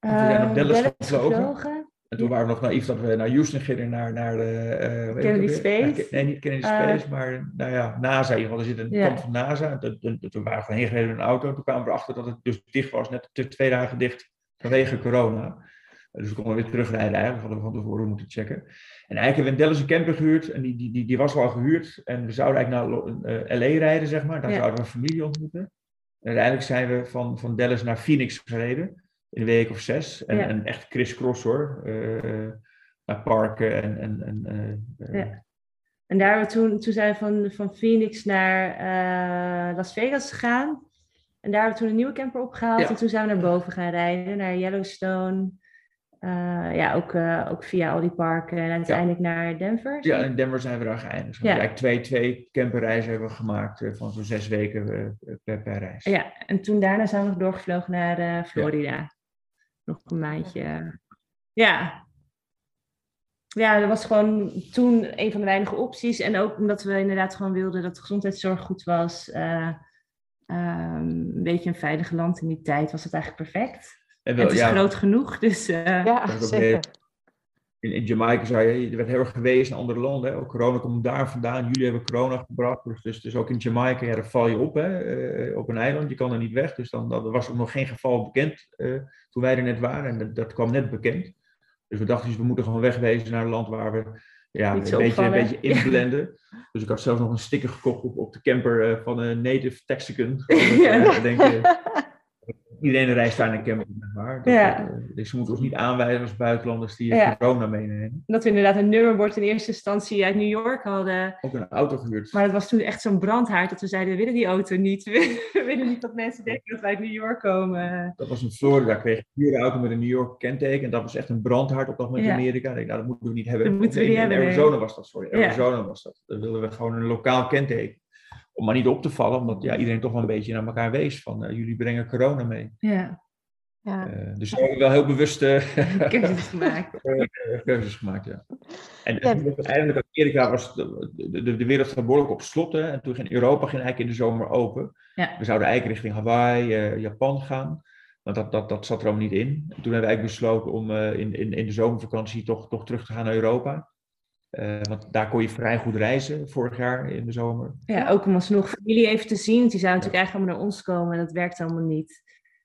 we zijn op
Eh,
Dallas
Dallas
gevlogen. En toen waren we nog naïef dat we naar Houston gingen, naar, naar de... eh,
Kennedy? Space?
Nee, niet Kennedy
Eh,
Space, maar nou ja, NASA in ieder geval. Er zit een kant van NASA. En Toen, waren we gewoon heen gereden in een auto. Toen kwamen we erachter dat het dus dicht was, net twee dagen dicht vanwege corona. Dus we konden weer terugrijden eigenlijk, hadden we van tevoren moeten checken. En eigenlijk hebben we in Dallas een camper gehuurd en die, die, die, die was al gehuurd. En we zouden eigenlijk naar Lo- eh, LA rijden, zeg maar. Daar
Ja.
zouden we een familie ontmoeten. En uiteindelijk zijn we van, van Dallas naar Phoenix gereden, in een week of zes. En,
Ja.
en echt crisscross hoor. Eh, naar parken en... en, en eh, eh,
Ja. En daar we toen, toen zijn we van, van Phoenix naar eh, Las Vegas gegaan. En daar hebben we toen een nieuwe camper opgehaald.
Ja.
En toen zijn we naar boven gaan rijden, naar Yellowstone. Eh, ja, ook, eh, ook via al die parken. En uiteindelijk naar Denver.
Ja, in Denver zijn we daar geëindigd. We eigenlijk twee, twee camperreizen hebben we gemaakt eh, van zo'n zes weken eh, per, per reis.
Ja, en toen daarna zijn we nog doorgevlogen naar eh, Florida. Nog een maandje. Ja. Ja, dat was gewoon toen een van de weinige opties. En ook omdat we inderdaad gewoon wilden dat de gezondheidszorg goed was. eh, ehm, een beetje een veilig land in die tijd was het eigenlijk perfect.
En
En
wel,
het is
ja,
groot genoeg, dus eh,
Ja,
dat
zeker.
in, in Jamaica zou je, er werd heel erg gewezen in andere landen. Hè. Ook corona komt daar vandaan. Jullie hebben corona gebracht. Dus, dus, dus ook in Jamaica, ja, daar val je op hè, eh, op een eiland. Je kan er niet weg. Dus dan, dan er was ook nog geen geval bekend eh, toen wij er net waren. En dat, dat kwam net bekend. Dus we dachten, dus we moeten gewoon wegwezen naar een land waar we ja, een beetje, een beetje inblenden. Dus ik had zelfs nog een sticker gekocht op, op de camper eh, van een native Texican. Gewoon, [LAUGHS]
Ja.
eh, denk iedereen reist daar een camper. zeg Maar. Dat,
Ja.
eh, dus ze moeten ons niet aanwijzen als buitenlanders die
Ja.
corona meenemen.
dat we inderdaad een nummerbord in eerste instantie uit New York hadden.
Ook een auto gehuurd.
Maar het was toen echt zo'n brandhaard dat we zeiden, we willen die auto niet. [LAUGHS] We willen niet dat mensen denken dat wij uit New York komen.
Dat was in Florida. kreeg ik een auto met een New York kenteken. En dat was echt een brandhaard op dat moment
Ja.
in Amerika. Ik dacht, nou, dat moeten we niet hebben.
Dat moeten we
in,
niet
in
hebben, nee.
Arizona was dat, sorry. Arizona was dat. Dan wilden we gewoon een lokaal kenteken. Om maar niet op te vallen, omdat ja, iedereen toch wel een beetje naar elkaar wees. Van, eh, jullie brengen corona mee.
Ja,
Ja.
Eh, dus we hebben wel heel bewust eh, [LAUGHS]
keuzes gemaakt. [LAUGHS]
keuzes gemaakt, ja. En
Ja.
uiteindelijk Amerika was de, de, de wereld staat behoorlijk op slot. Hè, en toen ging Europa ging eigenlijk in de zomer open.
Ja.
We zouden eigenlijk richting Hawaii, Japan gaan. Maar dat, dat, dat zat er allemaal niet in. En toen hebben we eigenlijk besloten om eh, in, in, in de zomervakantie toch, toch terug te gaan naar Europa. Eh, want daar kon je vrij goed reizen vorig jaar in de zomer.
Ja, ook om alsnog familie even te zien. Die zouden natuurlijk eigenlijk allemaal naar ons komen en dat werkt allemaal niet.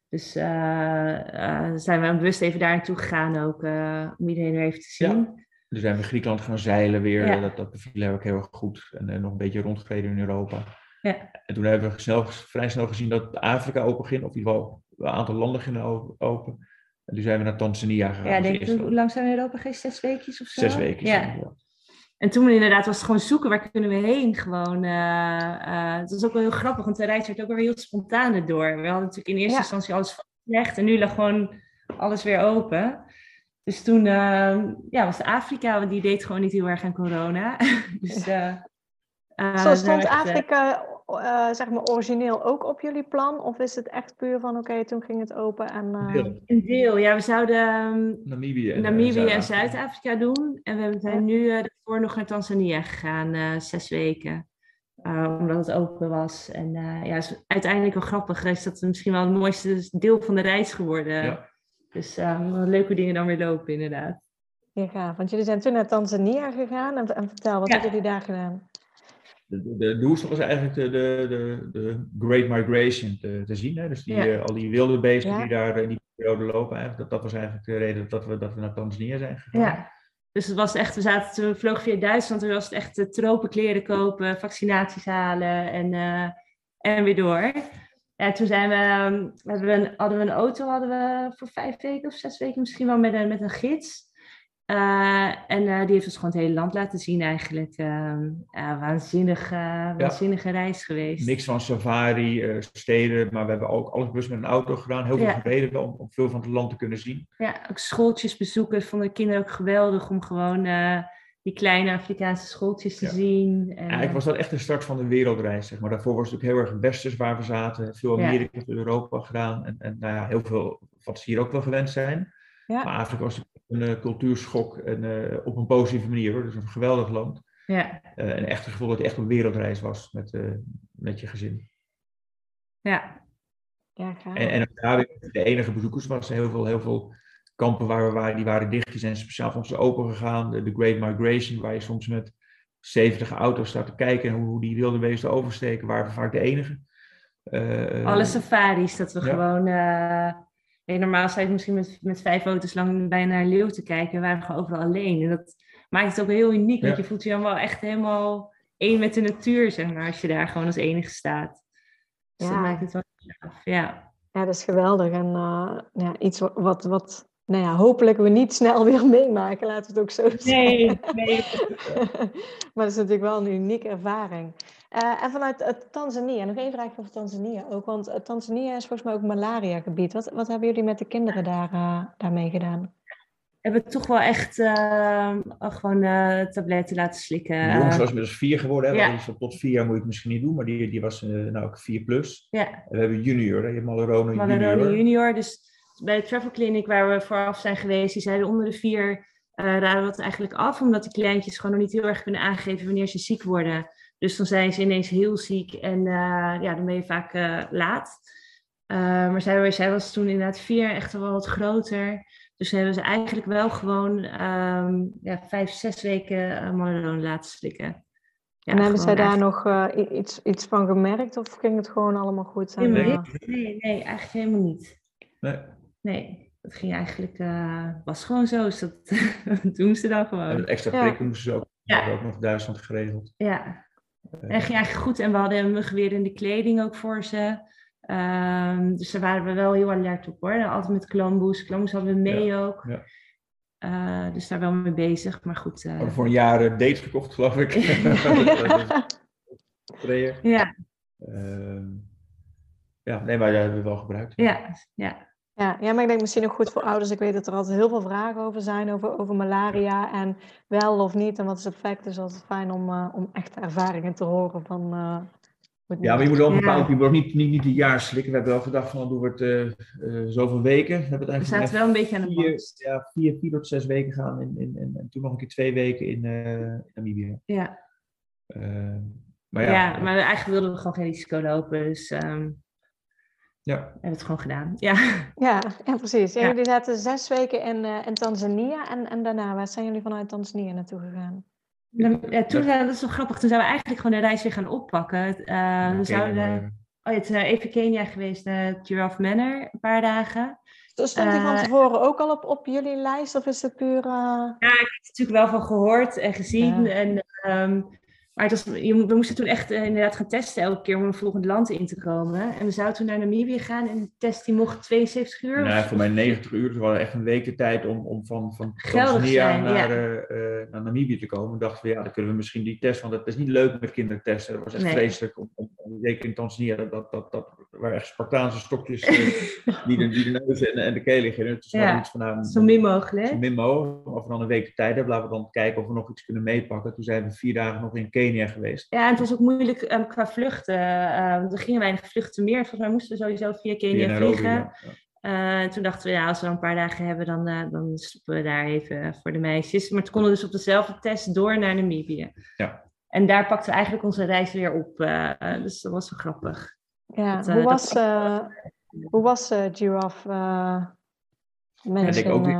Dus eh, eh, zijn we bewust even daar naartoe gegaan ook, eh, om iedereen weer even te zien.
Dus zijn we in Griekenland gaan zeilen weer.
Ja.
Dat, dat beviel ook heel erg goed. En nog een beetje rondgereden in Europa.
Ja.
En toen hebben we snel, vrij snel gezien dat Afrika open ging. Of in ieder geval een aantal landen gingen open. En toen zijn we naar Tanzania gegaan.
Ja,
als
denk, hoe lang zijn we in Europa geweest? Zes weekjes of zo?
Zes weken.
Ja. En toen inderdaad was het gewoon zoeken, waar kunnen we heen? Gewoon, eh, eh, het was ook wel heel grappig, want de reis werd ook weer heel spontaan erdoor. We hadden natuurlijk in eerste
Ja.
instantie alles vastgelegd en nu lag gewoon alles weer open. dus toen ehm, ja, was Afrika, want die deed gewoon niet heel erg aan corona. [LAUGHS] dus, uh,
Zo stond Afrika uh, zeg maar origineel ook op jullie plan? Of is het echt puur van oké, toen ging het open en... Uh...
Een deel, ja. We zouden
Namibië en,
Namibië en Zuid-Afrika doen. En we zijn nu uh, daarvoor nog naar Tanzania gegaan, zes weken. omdat het open was. En ja, het is uiteindelijk wel grappig. Is dat misschien wel het mooiste deel van de reis geworden. Ja. Dus wat leuke dingen dan weer lopen, inderdaad.
Ja, gaaf. Want jullie zijn toen naar Tanzania gegaan. En, en vertel, wat ja. hebben jullie daar gedaan?
De, de, de was eigenlijk de, de, de, Great Migration te, te zien. Hè? Dus die, ja. al die wilde beesten die daar in die periode lopen, eigenlijk, dat, dat was eigenlijk de reden dat we, dat we naar Tanzania zijn gegaan.
Ja, dus het was echt, we, zaten, we vlogen via Duitsland, toen was het echt uh, tropenkleren kopen, vaccinaties halen en, uh, en weer door. En toen zijn we, we hebben een, hadden we een auto hadden we voor vijf weken of zes weken misschien wel met een, met een gids. Uh, en uh, die heeft ons gewoon het hele land laten zien eigenlijk. Uh, waanzinnig, waanzinnige ja. reis geweest.
Niks van safari, steden, maar we hebben ook alles bewust met een auto gedaan. Heel veel ja. gereden om, om veel van het land te kunnen zien.
Ja, ook schooltjes bezoeken. Vonden de kinderen ook geweldig om gewoon die kleine Afrikaanse schooltjes te ja. zien.
En, Eigenlijk was dat echt de start van de wereldreis, zeg maar. Daarvoor was het ook heel erg westers waar we zaten. Veel Amerika, Europa gedaan. En, en nou ja, heel veel wat ze hier ook wel gewend zijn. Maar Afrika was een uh, cultuurschok en, uh, op een positieve manier hoor. Dus een geweldig land.
Ja.
En echt het gevoel dat het echt een wereldreis was met, met je gezin.
Ja.
ja gaaf.
en, en daar de enige bezoekers was heel veel, heel veel kampen waar we waren, die waren dicht. Die zijn speciaal voor ons open gegaan. De, de Great Migration, waar je soms met 70 auto's staat te kijken hoe, hoe die wilde beesten oversteken, waren we vaak de enige.
Alle safaris, dat we ja. gewoon Normaal sta je misschien met, met vijf auto's lang bijna naar een leeuw te kijken. We waren gewoon overal alleen. En dat maakt het ook heel uniek. Want je voelt je dan wel echt helemaal één met de natuur, zeg maar. Als je daar gewoon als enige staat. Dus ja. dat maakt het wel gaaf, ja.
Ja, dat is geweldig. En uh, ja, iets wat, wat nou ja, hopelijk we niet snel [LAUGHS] weer meemaken. Laten we het ook zo zeggen.
Nee, nee. [LAUGHS]
maar dat is natuurlijk wel een unieke ervaring. Uh, en vanuit uh, Tanzania, nog één vraag over Tanzania ook. Want uh, Tanzania is volgens mij ook een malaria-gebied. Wat, wat hebben jullie met de kinderen daar, daarmee gedaan?
We hebben toch wel echt gewoon tabletten laten slikken.
De jongens was inmiddels vier geworden. Hè? Ja. Tot vier jaar moet je het misschien niet doen. Maar die, die was nou ook vier plus.
Ja.
En we hebben junior, hè? je hebt Malerone junior.
Malerone junior. Dus bij de travel clinic waar we vooraf zijn geweest, die zeiden onder de vier uh, raden we het eigenlijk af, omdat die kleintjes gewoon nog niet heel erg kunnen aangeven wanneer ze ziek worden. Dus dan zijn ze ineens heel ziek en uh, ja, dan ben je vaak uh, laat. maar zij, zij, was toen inderdaad vier, echt wel wat groter. Dus hebben ze eigenlijk wel gewoon um, ja, vijf, zes weken uh, laten slikken.
Ja, en hebben zij daar nog iets, iets van gemerkt of ging het gewoon allemaal goed?
Nee, nee, nee, eigenlijk helemaal niet.
Nee.
Nee, dat ging eigenlijk, uh, was gewoon zo. Dus dat [LAUGHS] doen ze dan gewoon.
En extra prikken ja. moesten ze ook. Ja. ook nog Duitsland geregeld.
Ja. Uh, en ging eigenlijk goed. En we hadden een muggenweer in de kleding ook voor ze. Um, dus daar waren we wel heel alert op hoor. Altijd met klamboes. Klamboes hadden we mee
ja.
ook. Ja. Uh, dus daar wel mee bezig. Maar goed.
we hadden voor een jaar dates gekocht, geloof ik. [LAUGHS]
ja.
Ehm, ja, nee, maar dat hebben we wel gebruikt.
Ja, ja.
Ja, ja, maar ik denk misschien ook goed voor ouders. Ik weet dat er altijd heel veel vragen over zijn, over, over malaria en wel of niet en wat is het effect. Dus altijd fijn om, uh, om echte ervaringen te horen van... Uh,
ja, maar je moet ook bepaald, je moet ook niet, niet, niet een jaar slikken. We hebben wel gedacht van, dan doen we het uh, zoveel weken. We, hebben het
we zaten wel een beetje aan de
vier, ja, vier, vier tot zes weken gaan in, in, in, en toen nog een keer twee weken in, in Namibië.
Ja.
maar ja,
ja, maar eigenlijk wilden we gewoon geen risico lopen, dus... Um...
Ja.
We hebben het gewoon gedaan. Ja,
ja, ja precies. Ja, Jullie zaten zes weken in, uh, in Tanzania en, en daarna, waar zijn jullie vanuit Tanzania naartoe gegaan?
Ja, toen, uh, dat is wel grappig, toen zijn we eigenlijk gewoon de reis weer gaan oppakken. Uh, ja, we zouden, oh, het is even Kenia geweest, Giraffe Manor, een paar dagen.
Dus stond die van tevoren ook al op, op jullie lijst of is het puur...
Ja, ik heb er natuurlijk wel van gehoord en gezien. En um, maar was, we moesten toen echt uh, inderdaad gaan testen elke keer om een volgend land in te komen. En we zouden toen naar Namibië gaan en de test die mocht 72 uur.
Nee, voor mij 90 uur. Dus we hadden echt een week de tijd om, om van, van Tanzania naar, ja. uh, uh, naar Namibië te komen. We dachten we, ja, dan kunnen we misschien die test, want het is niet leuk met kinderen testen. Dat was echt nee. vreselijk om, om, zeker in Tanzania, dat, dat, dat, dat waren echt Spartaanse stokjes eh, [LAUGHS] die, de, die de neus en, en de keel liggen. Dus we
Ja,
iets van, nou,
Zo min mogelijk.
zo min mogelijk. Of we dan een week de tijd hebben, laten we dan kijken of we nog iets kunnen meepakken. Toen zijn we vier dagen nog in Kenia geweest.
Ja, en het was ook moeilijk ehm, qua vluchten. eh, er gingen weinig vluchten meer. Volgens mij moesten we sowieso via Kenia
Via
vliegen.
ja.
Eh, en toen dachten we, ja, als we dan een paar dagen hebben, dan, eh, dan stoppen we daar even voor de meisjes. Maar toen konden we dus op dezelfde test door naar Namibië.
Ja.
En daar pakten we eigenlijk onze reis weer op. eh, dus dat was wel grappig.
Ja,
Dat,
hoe
dat
was, eh hoe was eh Giraffe eh mensen?
ik ook niet.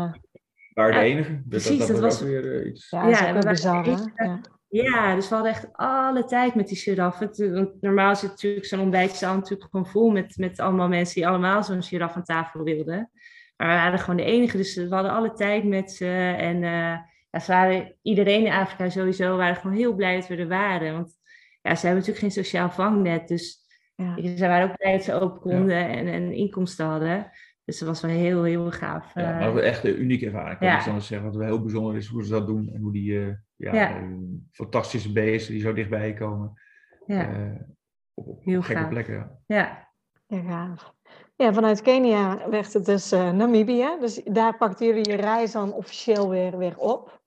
waren de
Ja,
enige. Dus
precies,
dat,
dat
was weer iets.
ja, dat is
Ja,
ook bizar, hè?
echt,
Ja.
Ja, dus we hadden echt alle tijd met die giraffe. Het- Want normaal zit natuurlijk zo'n ontbijtzaal natuurlijk gewoon vol met, met allemaal mensen die allemaal zo'n giraffe aan tafel wilden. Maar we waren gewoon de enige, dus we hadden alle tijd met ze. En eh, ja, ze waren, iedereen in Afrika sowieso waren gewoon heel blij dat we er waren. Want ja, ze hebben natuurlijk geen sociaal vangnet. Dus
Ja.
ze waren ook blij dat ze open konden en, en inkomsten hadden. Dus dat was wel heel, heel gaaf.
Ja,
eh.
maar dat was echt een unieke ervaring. Ik kan
Ja.
anders zeggen. Wat wel heel bijzonder is hoe ze dat doen. En hoe die eh, ja,
Ja.
eh, fantastische beesten die zo dichtbij komen.
ja,
eh, op, op
Heel
gekke
gaaf.
plekken. Ja.
ja.
Ja, gaaf. Ja, vanuit Kenia werd het dus eh, Namibië. Dus daar pakten jullie je reis dan officieel weer, weer op.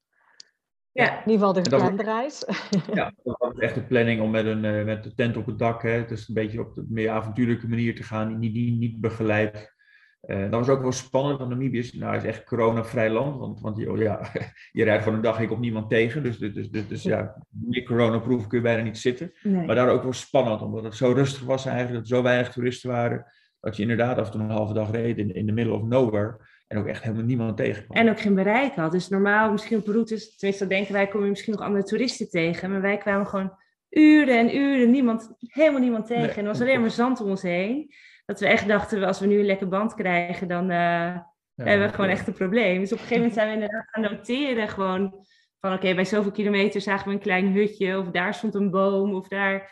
Ja.
In ieder geval de geplande reis. [LAUGHS]
Ja, dat was echt de planning om met een eh, met de tent op het dak, hè, dus een beetje op de meer avontuurlijke manier te gaan, niet, niet, niet begeleid. Eh, dat was ook wel spannend, want Namibië is, nou, is echt corona-vrij land, want, want je, ja, [LAUGHS] je rijdt gewoon een dag, komt niemand tegen, dus, dus, dus, dus, dus ja, meer corona-proof kun je bijna niet zitten.
Nee.
Maar daar ook wel spannend, omdat het zo rustig was eigenlijk, dat er zo weinig toeristen waren, dat je inderdaad af en toe een halve dag reed in, in the middle of nowhere en ook echt helemaal niemand tegenkwam.
En ook geen bereik had. Dus normaal, misschien op routes, tenminste dat denken wij, kom je misschien nog andere toeristen tegen. Maar wij kwamen gewoon uren en uren, niemand, helemaal niemand tegen.
Nee,
en er was alleen maar zand om ons heen. Dat we echt dachten, als we nu een lekker band krijgen, dan eh,
Ja,
hebben we gewoon echt een probleem. Dus op een gegeven moment zijn we inderdaad gaan noteren gewoon van oké, bij zoveel kilometer zagen we een klein hutje of daar stond een boom of daar,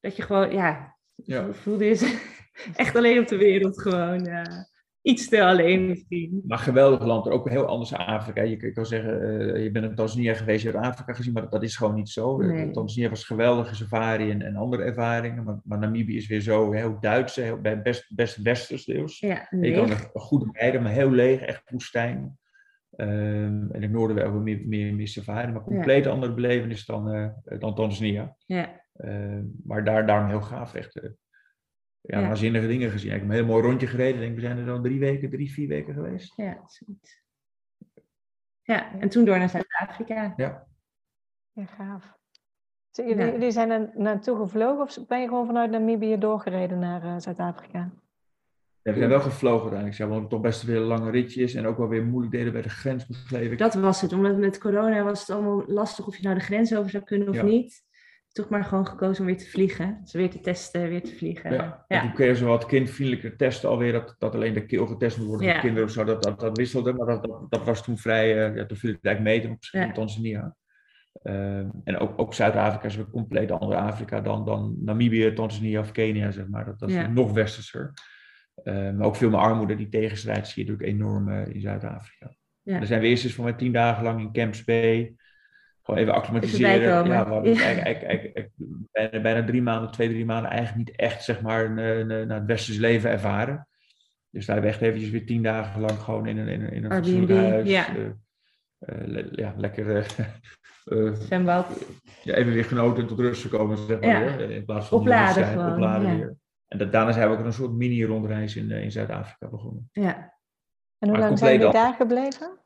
dat je gewoon, ja,
Ja.
voelde je [LAUGHS] echt alleen op de wereld gewoon. eh, iets te alleen misschien.
Maar geweldig land, ook heel anders dan Afrika. Je kan- kan zeggen, eh, je bent in Tanzania geweest, je hebt Afrika gezien, maar dat, is gewoon niet zo.
Nee.
Tanzania was geweldige safari en, en andere ervaringen, maar, maar Namibië is weer zo heel Duits, heel, best, best westers deels.
Ja,
Je kan
leeg.
er goed rijden, maar heel leeg, echt woestijn. Ehm, en in het noorden wel meer, meer, meer safari, maar compleet andere belevenis dan, eh, dan Tanzania.
Ja,
Ehm, maar daar, daarom heel gaaf, echt. Ja,
Ja.
waanzinnige dingen gezien. Ik heb een heel mooi rondje gereden. Ik denk, we zijn er dan drie weken, drie, vier weken geweest.
ja, zoiets. Ja, en toen door naar Zuid-Afrika.
Ja.
Ja, gaaf. Dus jullie,
Ja.
jullie zijn er naartoe gevlogen of ben je gewoon vanuit Namibië doorgereden naar eh, Zuid-Afrika?
Ja, we zijn wel gevlogen uiteindelijk. Ja, want het toch best weer lange ritjes en ook wel weer moeilijk deden bij de grens, begreep ik.
Dat was het, omdat met corona was het allemaal lastig of je nou de grens over zou kunnen of
Ja.
niet. Toch maar gewoon gekozen om weer te vliegen. Dus weer te testen, weer te vliegen.
Ja.
Ja.
toen kregen ze wat kindvriendelijke testen alweer, dat, dat alleen de keel getest moet worden voor kinderen of zo. Dat, dat, dat wisselde, maar dat, dat, dat was toen vrij, eh, ja, toen viel het eigenlijk mee
Ja.
van Tanzania. En ook, ook Zuid-Afrika is een compleet ander Afrika dan, dan Namibië, Tanzania of Kenia, zeg maar. Dat, dat is nog westerser. Ehm, maar ook veel meer armoede, die tegenstrijd zie je natuurlijk enorm eh, in Zuid-Afrika.
Ja.
Daar zijn we eerst eens mij tien dagen lang in Camps Bay. Gewoon even acclimatiseren. Ja, we hadden
Ja.
eigenlijk, eigenlijk, eigenlijk bijna, bijna drie maanden, twee, drie maanden eigenlijk niet echt zeg maar een, een, een- het westers leven ervaren. Dus daar hebben we echt eventjes weer tien dagen lang gewoon in een, in een, in een fatsoenlijk huis.
ja.
eh, eh, le- ja, lekker eh, [LAUGHS] eh,
Zwembad.
ja, even weer genoten en tot rust gekomen, zeg maar.
Ja.
weer, in plaats van
Opladen gewoon,
opladen weer. En dat, daarna zijn we ook een soort mini-rondreis in, eh, in Zuid-Afrika begonnen.
Ja.
En hoe
Maar
lang zijn jullie daar gebleven?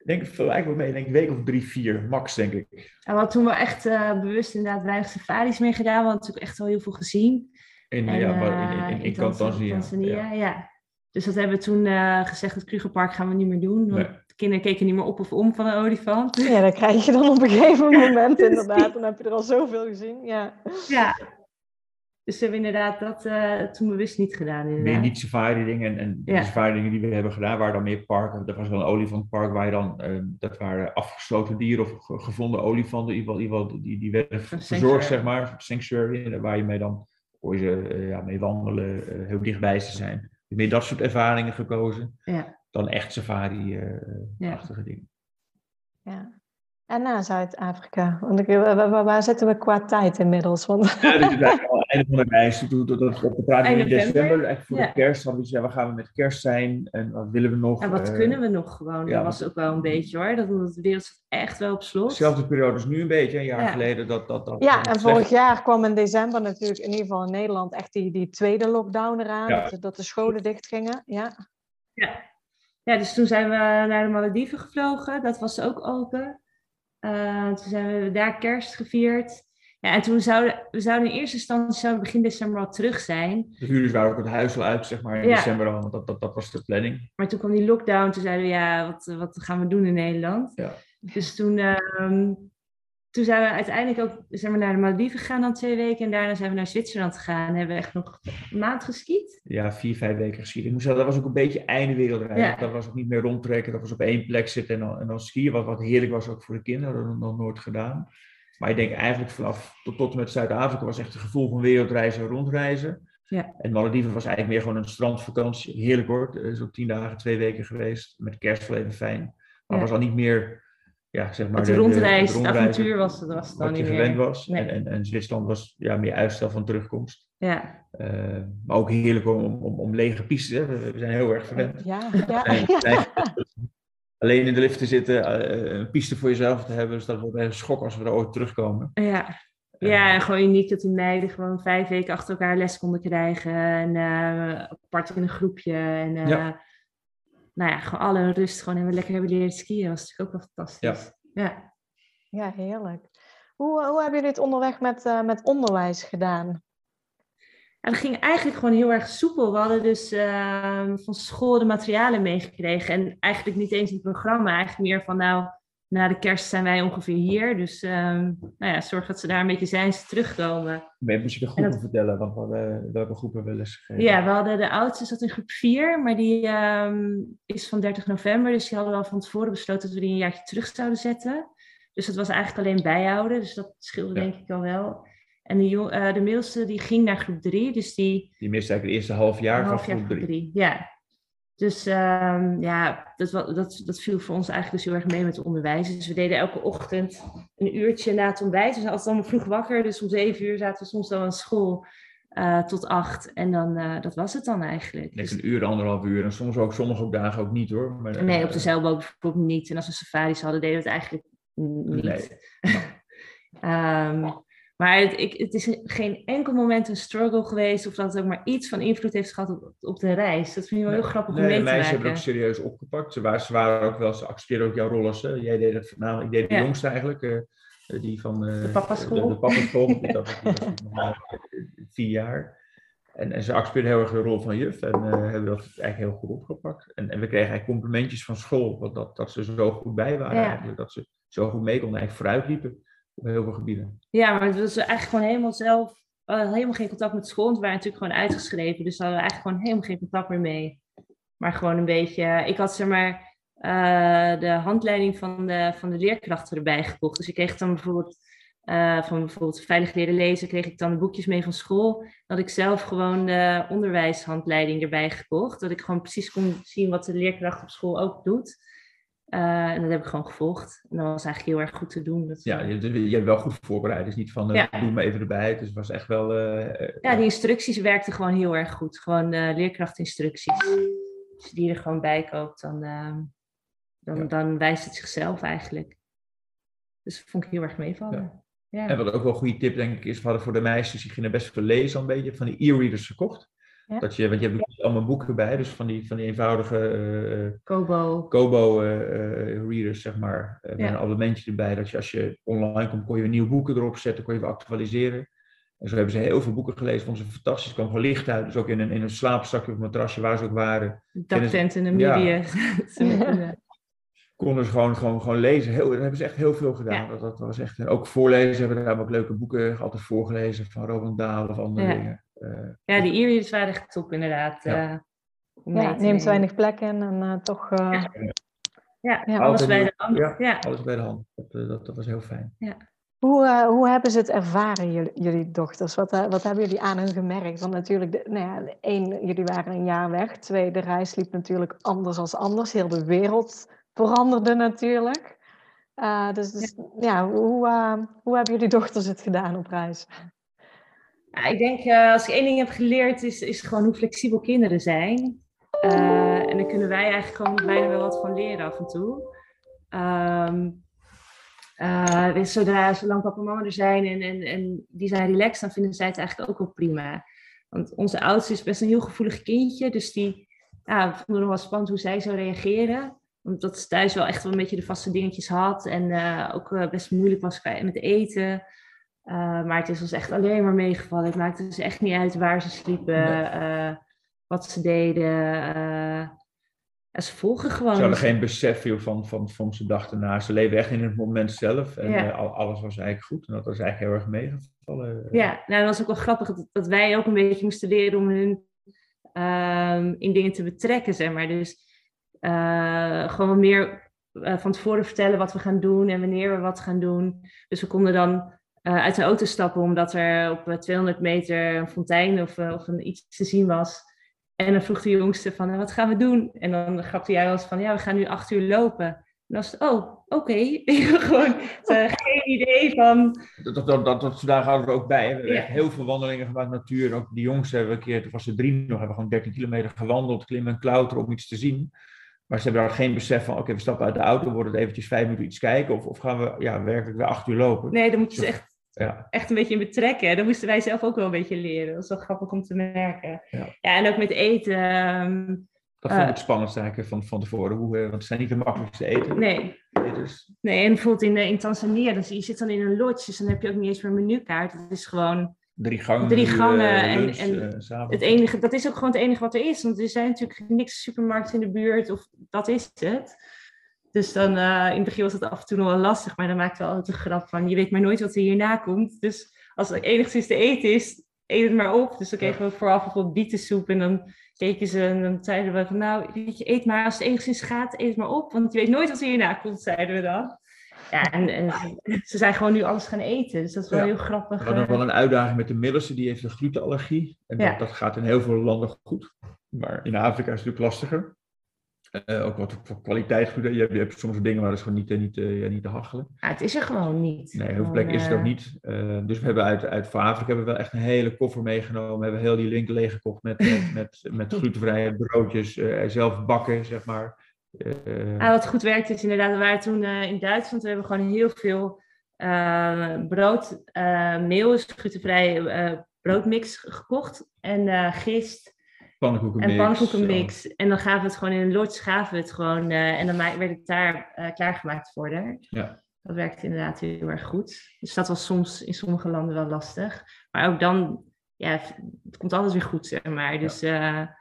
Ik denk, veel eigenlijk wel mee, denk een week of drie, vier, max, denk ik.
En we hadden toen wel echt eh, bewust inderdaad weinig safaris mee gedaan. We hadden natuurlijk echt wel heel veel gezien.
In,
En,
ja, maar in, in,
eh,
in, in
Tanz-
Tanzania.
Tanzania,
Ja.
ja. Dus dat hebben we toen eh, gezegd, het Krugerpark gaan we niet meer doen. Want
Nee.
de kinderen keken niet meer op of om van een olifant.
Ja, dat krijg je dan op een gegeven [LAUGHS] moment inderdaad. Dan heb je er al zoveel gezien. Ja.
Ja. Dus we hebben inderdaad dat eh, toen bewust niet gedaan.
Meer
Inderdaad.
niet safari dingen. En, en de safari dingen die we hebben gedaan waren dan meer parken. Er was wel een olifantpark waar je dan, eh, dat waren afgesloten dieren of ge- gevonden olifanten. In ieder geval, die, die werden
sanctuary.
verzorgd, zeg maar. Sanctuary. En daar waar je mee dan, kon je eh, ja, mee wandelen, eh, heel dichtbij te zijn. Meer dat soort ervaringen gekozen.
Ja.
Dan echt safari-achtige
Ja.
dingen.
ja. En na Zuid-Afrika. Want ik, waar, zitten we qua tijd inmiddels? Want,
Ja, dus is eigenlijk al het einde van de reis. Toen, de praat in december, echt voor
Ja.
de kerst, hadden we gezegd, waar gaan we met kerst zijn en wat willen we nog?
En wat
Eh,
kunnen we nog gewoon?
ja,
dat was ook wel een beetje hoor. Dat, de wereld zat echt wel op slot.
Dezelfde periode als nu een beetje, een jaar
Ja.
geleden. Dat, dat, dat,
ja, en vorig
slecht-
jaar kwam in december natuurlijk in ieder geval in Nederland echt die, die tweede lockdown eraan.
Ja.
Dat, de- dat de scholen dicht gingen. Ja.
Ja. ja, dus toen zijn we naar de Malediven gevlogen. Dat was ook open. Eh, toen zijn we daar kerst gevierd. Ja, en toen zouden we zouden in eerste instantie zouden begin december al terug zijn.
De huurders waren ook het huis al uit, zeg maar, in
Ja.
december al. Want dat, dat, dat was de planning.
Maar toen kwam die lockdown. Toen zeiden we, ja, wat, wat gaan we doen in Nederland?
Ja.
Dus toen, ehm, toen zijn we uiteindelijk ook zijn we naar de Malediven gegaan dan twee weken. En daarna zijn we naar Zwitserland gegaan. En hebben we echt nog een maand geskiet.
Ja, vier, vijf weken geschieden. Ik zeggen, dat was ook een beetje einde wereldreis.
Ja.
Dat was ook niet meer rondtrekken. Dat was op één plek zitten en dan, en dan skiën. Wat, wat heerlijk was ook voor de kinderen. Dat hadden we nog nooit gedaan. Maar ik denk eigenlijk vanaf tot, tot en met Zuid-Afrika was echt het gevoel van wereldreizen en rondreizen.
Ja.
En Malediven was eigenlijk meer gewoon een strandvakantie. Heerlijk hoor. Ook tien dagen, twee weken geweest. Met kerst wel even fijn. Maar
Ja.
was al niet meer, ja, zeg maar...
Het
de- de-
rondreis,
het
het
rondreizen
avontuur was, was het dan
Wat je
niet
gewend
meer.
was.
Nee.
En, en, en Zwitserland was ja, meer uitstel van terugkomst.
Ja,
Eh, maar ook heerlijk om, om, om lege pistes. Hè. We, we zijn heel erg gewend.
Ja, ja.
Alleen in de lift te zitten, eh, een piste voor jezelf te hebben. Dus dat wordt een schok als we er ooit terugkomen.
ja. Ja, en gewoon uniek dat die meiden gewoon vijf weken achter elkaar les konden krijgen. En eh, apart in een groepje. En eh,
Ja.
Nou ja, gewoon alle rust gewoon helemaal lekker hebben leren skiën. Dat was natuurlijk ook wel fantastisch. Ja.
Ja, heerlijk. Hoe, hoe hebben jullie het onderweg met, eh, met onderwijs gedaan?
En dat ging eigenlijk gewoon heel erg soepel. We hadden dus ehm, van school de materialen meegekregen. En eigenlijk niet eens het programma. Eigenlijk meer van nou, na de kerst zijn wij ongeveer hier. Dus ehm, nou ja, zorg dat ze daar een beetje zijn, ze terugkomen.
Maar je moet je de
En
groepen
dat-
vertellen, want we hadden- welke groepen we les gegeven.
Ja, we hadden de oudste zat in groep 4, maar die ehm, is van 30 november. Dus die hadden we al van tevoren besloten dat we die een jaartje terug zouden zetten. Dus dat was eigenlijk alleen bijhouden. Dus dat scheelde
Ja.
denk ik al wel. En de, jong- eh, de middelste die ging naar groep 3. Dus die
Die miste eigenlijk het eerste half jaar van groep
groep
3.
3. Ja. Dus ehm, ja, dat, dat, dat viel voor ons eigenlijk dus heel erg mee met het onderwijs. Dus we deden elke ochtend een uurtje na het ontbijt. We zijn altijd allemaal vroeg wakker. Dus om zeven uur zaten we soms dan aan school eh, tot acht. En dan, eh, dat was het dan eigenlijk.
Denk
Dus-
een uur, anderhalf uur. En soms ook, sommige ook dagen ook niet hoor. Maar,
nee, op
eh,
de zeilboot bijvoorbeeld niet. En als we safaris hadden, deden we het eigenlijk niet.
Nee. [LAUGHS]
Ehm, maar het, ik, het is geen enkel moment een struggle geweest. Of dat het ook maar iets van invloed heeft gehad op, op de reis. Dat vind ik wel heel grappig om
Nee,
mee
de
te
meisjes
maken.
hebben het ook serieus opgepakt. Ze waren, ze waren ook wel, ze accepteerden ook jouw rol als, hè. jij deed het voornamelijk, ik deed de
Ja.
jongste eigenlijk, eh, die van eh,
De papaschool.
De, de papaschool, [LAUGHS] dat was- vier jaar. En, en ze accepteerden heel erg de rol van juf en eh, hebben dat eigenlijk heel goed opgepakt. En, en we kregen eigenlijk complimentjes van school, want dat, dat ze zo goed bij waren
Ja.
eigenlijk, dat ze zo goed mee konden, eigenlijk vooruitliepen heel veel gebieden.
Ja, maar het was eigenlijk gewoon helemaal zelf. We hadden helemaal geen contact met school. Want we waren natuurlijk gewoon uitgeschreven. Dus we hadden eigenlijk gewoon helemaal geen contact meer mee. Maar gewoon een beetje. Ik had zeg maar eh, de handleiding van de, van de leerkrachten erbij gekocht. Dus ik kreeg dan bijvoorbeeld. eh, van bijvoorbeeld veilig leren lezen, kreeg ik dan de boekjes mee van school. Had ik zelf gewoon de onderwijshandleiding erbij gekocht. Dat ik gewoon precies kon zien wat de leerkracht op school ook doet. Eh, en dat heb ik gewoon gevolgd. En dat was eigenlijk heel erg goed te doen. Dat,
Ja, je, je hebt wel goed voorbereid. Is niet van, eh,
Ja.
doe me even erbij. Dus het was echt wel... eh, eh,
Ja, die instructies werkten gewoon heel erg goed. Gewoon eh leerkrachtinstructies. Als je die er gewoon bij koopt, dan, ehm, dan,
Ja.
dan wijst het zichzelf eigenlijk. Dus dat vond ik heel erg meevallen. Ja.
En wat ook wel een goede tip denk ik is, we hadden voor de meisjes, die gingen best veel lezen al een beetje, van die e-readers gekocht.
Ja.
Dat je, want je hebt ook allemaal boeken bij, dus van die, van die eenvoudige eh,
Kobo.
Kobo-readers, zeg maar. eh, met
Ja.
een abonnementje erbij, dat je als je online komt, kon je weer nieuwe boeken erop zetten, kon je weer actualiseren. En zo hebben ze heel veel boeken gelezen, vonden ze fantastisch, kwam gewoon licht uit. Dus ook in een, in een slaapzakje of matrasje waar ze ook waren,
Daktent in
Ja.
Een, [LAUGHS] eh,
konden ze gewoon, gewoon, gewoon lezen. Heel, daar hebben ze echt heel veel gedaan.
Ja.
Dat, dat was echt, ook voorlezen hebben we daar ook leuke boeken altijd voorgelezen van Roland Dahl of andere
Ja.
dingen. Eh,
ja, die e-readers waren echt top inderdaad.
Ja.
eh,
Ja, neemt weinig plek in en eh, toch... eh,
Ja. Ja,
Ja.
alles bij de hand.
Ja.
Ja.
alles bij de hand. Dat, dat, dat was heel fijn.
Hoe, eh, hoe hebben ze het ervaren, jullie, jullie dochters? Wat, wat hebben jullie aan hun gemerkt? Want natuurlijk, de, nou ja, één, jullie waren een jaar weg. Twee, de reis liep natuurlijk anders als anders. Heel de wereld veranderde natuurlijk. Uh, dus, dus ja, hoe, uh, hoe hebben jullie dochters het gedaan op reis?
Ik denk, uh, als ik één ding heb geleerd, is, is gewoon hoe flexibel kinderen zijn. en daar kunnen wij eigenlijk gewoon bijna wel wat van leren af en toe. Um, zodra, zolang papa en mama er zijn en, en, en die zijn relaxed, dan vinden zij het eigenlijk ook wel prima. Want onze oudste is best een heel gevoelig kindje, dus die ja, vonden nog wel spannend hoe zij zou reageren omdat ze thuis wel echt wel een beetje de vaste dingetjes had. En uh, ook uh, best moeilijk was met eten. Uh, maar het is ons echt alleen maar meegevallen. Het maakte dus echt niet uit waar ze sliepen, wat ze deden. ze volgen gewoon.
Ze hadden geen besef van, van, van ze dachten na. Ze leven echt in het moment zelf. En ja. alles was eigenlijk goed. En dat was eigenlijk heel erg meegevallen.
Ja, nou, dat was ook wel grappig dat, dat wij ook een beetje moesten leren om hun ehm, in dingen te betrekken, zeg maar. Dus uh, gewoon meer uh, van tevoren vertellen wat we gaan doen en wanneer we wat gaan doen. Dus we konden dan uh, uit de auto stappen omdat er op 200 meter een fontein of, of een, iets te zien was. En dan vroeg de jongste van, wat gaan we doen? En dan grapte jij als van, ja, we gaan nu acht uur lopen. En dan was het, oh, oké. [LAUGHS] Okay. Gewoon geen idee van...
Dat, dat, dat, dat, daar hadden we ook bij. We hebben ja. heel veel wandelingen gemaakt, natuur. Ook die jongsten hebben een keer, toen was er drie nog, hebben gewoon 13 kilometer gewandeld, klimmen en klauteren om iets te zien. Maar ze hebben daar geen besef van, oké, we stappen uit de auto, worden het eventjes vijf minuten iets kijken, of, of gaan we ja, werkelijk weer acht uur lopen?
Nee, dan moet je ze echt, ja. echt een beetje in betrekken. Dat moesten wij zelf ook wel een beetje leren. Dat is wel grappig om te merken. Ja, ja en ook met eten. Um,
dat vond ik uh, het spannendste eigenlijk van, van tevoren, hoe, want het zijn niet de makkelijkste eten.
Nee. Nee, en bijvoorbeeld in, in Tanzania, dus je zit dan in een lodge, dus dan heb je ook niet eens meer een menukaart. Het is gewoon
Drie gangen.
Drie gangen. en, en uh, het enige, dat is ook gewoon het enige wat er is. Want er zijn natuurlijk niks supermarkten in de buurt. Of dat is het. Dus dan, uh, in het begin was het af en toe nog wel lastig. Maar dan maakte we altijd een grap van, je weet maar nooit wat er hierna komt. Dus als het enigszins te eten is, eet het maar op. Dus dan kregen we vooraf bijvoorbeeld bietensoep. En dan keken ze en dan zeiden we van, nou, weet je, eet maar. Als het enigszins gaat, eet het maar op. Want je weet nooit wat er hierna komt, zeiden we dan. Ja, en, en, ze zijn gewoon nu alles gaan eten. Dus dat is wel heel grappig.
We hadden wel een uitdaging met de Millerse, die heeft een glutenallergie. En dat, dat, gaat in heel veel landen goed. Maar in Afrika is het natuurlijk lastiger. Uh, ook wat voor kwaliteit Je hebt, je hebt soms dingen waar het gewoon niet, niet, uh, niet te hachelen.
Ja, het is er gewoon niet.
Nee, heel veel plekken is het ook niet. Uh, dus we hebben uit, uit hebben we wel echt een hele koffer meegenomen. We hebben heel die link leeggekocht met, met, [LAUGHS] met, met glutenvrije broodjes. zelf bakken, zeg maar.
Uh, wat goed werkt is inderdaad, we waren toen in Duitsland, we hebben gewoon heel veel brood, meel is glutenvrij broodmix gekocht en gist
pannenkoekenmix.
En pannenkoekenmix. En dan gaven we het gewoon in een lodge, gaven we het gewoon en dan werd het daar klaargemaakt voor haar.
Ja.
Dat werkt inderdaad heel erg goed. Dus dat was soms in sommige landen wel lastig. Maar ook dan, ja, het komt altijd weer goed, zeg maar. Dus ja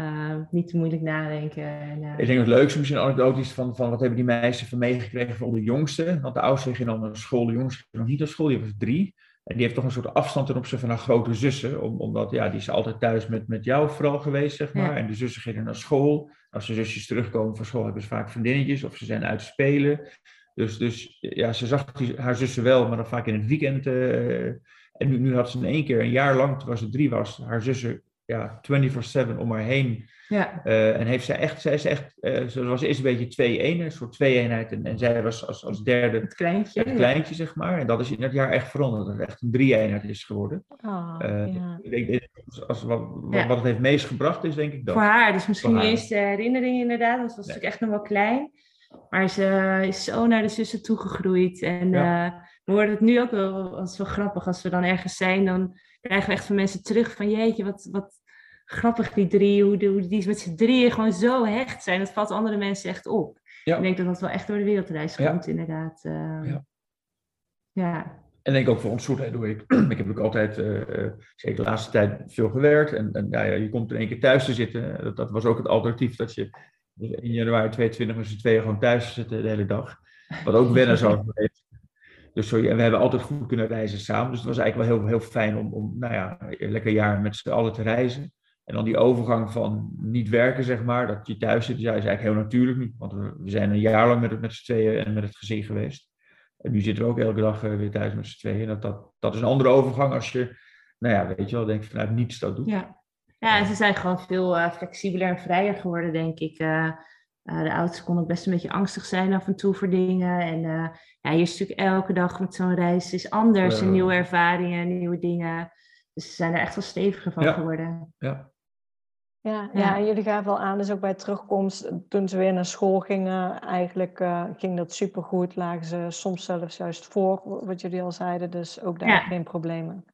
uh, niet te moeilijk nadenken. En.
Ik denk het leukste misschien anekdotisch van, van wat hebben die meisjes van meegekregen van de jongste. Want de oudste ging dan naar school, de jongste ging nog niet naar school, die was drie. En die heeft toch een soort afstand ten opzichte van haar grote zussen. Om, omdat ja, die is altijd thuis met, met jou vooral geweest, zeg maar. En de zussen gingen naar school. Als de zusjes terugkomen van school hebben ze vaak vriendinnetjes of ze zijn uit spelen. Dus, dus ja, ze zag die, haar zussen wel, maar dan vaak in het weekend. Uh, en nu, nu had ze in één keer, een jaar lang, toen ze drie was, haar zussen ja, 24-7 om haar heen.
Ja.
Uh, en heeft zij echt, zij is echt, uh, ze was eerst een beetje 2-1, een soort twee-eenheid. En, en zij was als, als derde
het kleintje,
het kleintje, zeg maar. En dat is in het jaar echt veranderd. Dat het echt een drie-eenheid is geworden.
Oh, uh,
ja. Ik denk, als, wat, ja. wat het heeft meest gebracht is, denk ik dat.
Voor haar, dus misschien de eerste herinnering inderdaad. Want ze was natuurlijk echt nog wel klein. Maar ze is zo naar de zussen toegegroeid. En we horen het nu ook wel, dat is wel grappig. Als we dan ergens zijn, dan krijgen we echt van mensen terug van jeetje, wat, wat grappig die drie, hoe, de, hoe die met z'n drieën gewoon zo hecht zijn. Dat valt andere mensen echt op. Ik denk dat dat wel echt door de wereldreis komt, ja. inderdaad. Uh, ja. ja.
En denk ook voor ons soort, doe ik. [CLEARS THROAT] ik heb ook altijd, uh, zeker de laatste tijd, veel gewerkt. En, en ja, je komt in één keer thuis te zitten. Dat, dat was ook het alternatief, dat je in januari 22 met z'n tweeën gewoon thuis zitten de hele dag. Wat ook wennen zou [LAUGHS] geweest. Dus sorry, en we hebben altijd goed kunnen reizen samen. Dus het was eigenlijk wel heel, heel fijn om, om nou ja, een lekker jaar met z'n allen te reizen. En dan die overgang van niet werken, zeg maar, dat je thuis zit, ja, is eigenlijk heel natuurlijk niet. Want we, we zijn een jaar lang met, het, met z'n tweeën en met het gezin geweest. En nu zitten we ook elke dag uh, weer thuis met z'n tweeën. Dat, dat, dat is een andere overgang als je, nou ja, weet je wel, denk vanuit niets dat doet.
Ja, ja en ze zijn gewoon veel uh, flexibeler en vrijer geworden, denk ik. Uh, Uh, de oudste kon ook best een beetje angstig zijn af en toe voor dingen. En ja, je is natuurlijk elke dag met zo'n reis is anders. Nieuwe ervaringen, nieuwe dingen. Dus ze zijn er echt wel steviger van
ja.
geworden.
Ja.
Ja, ja. ja, en jullie gaven al aan, dus ook bij terugkomst, toen ze weer naar school gingen, eigenlijk uh, ging dat supergoed. Lagen ze soms zelfs juist voor, wat jullie al zeiden, dus ook daar
Ja.
geen problemen.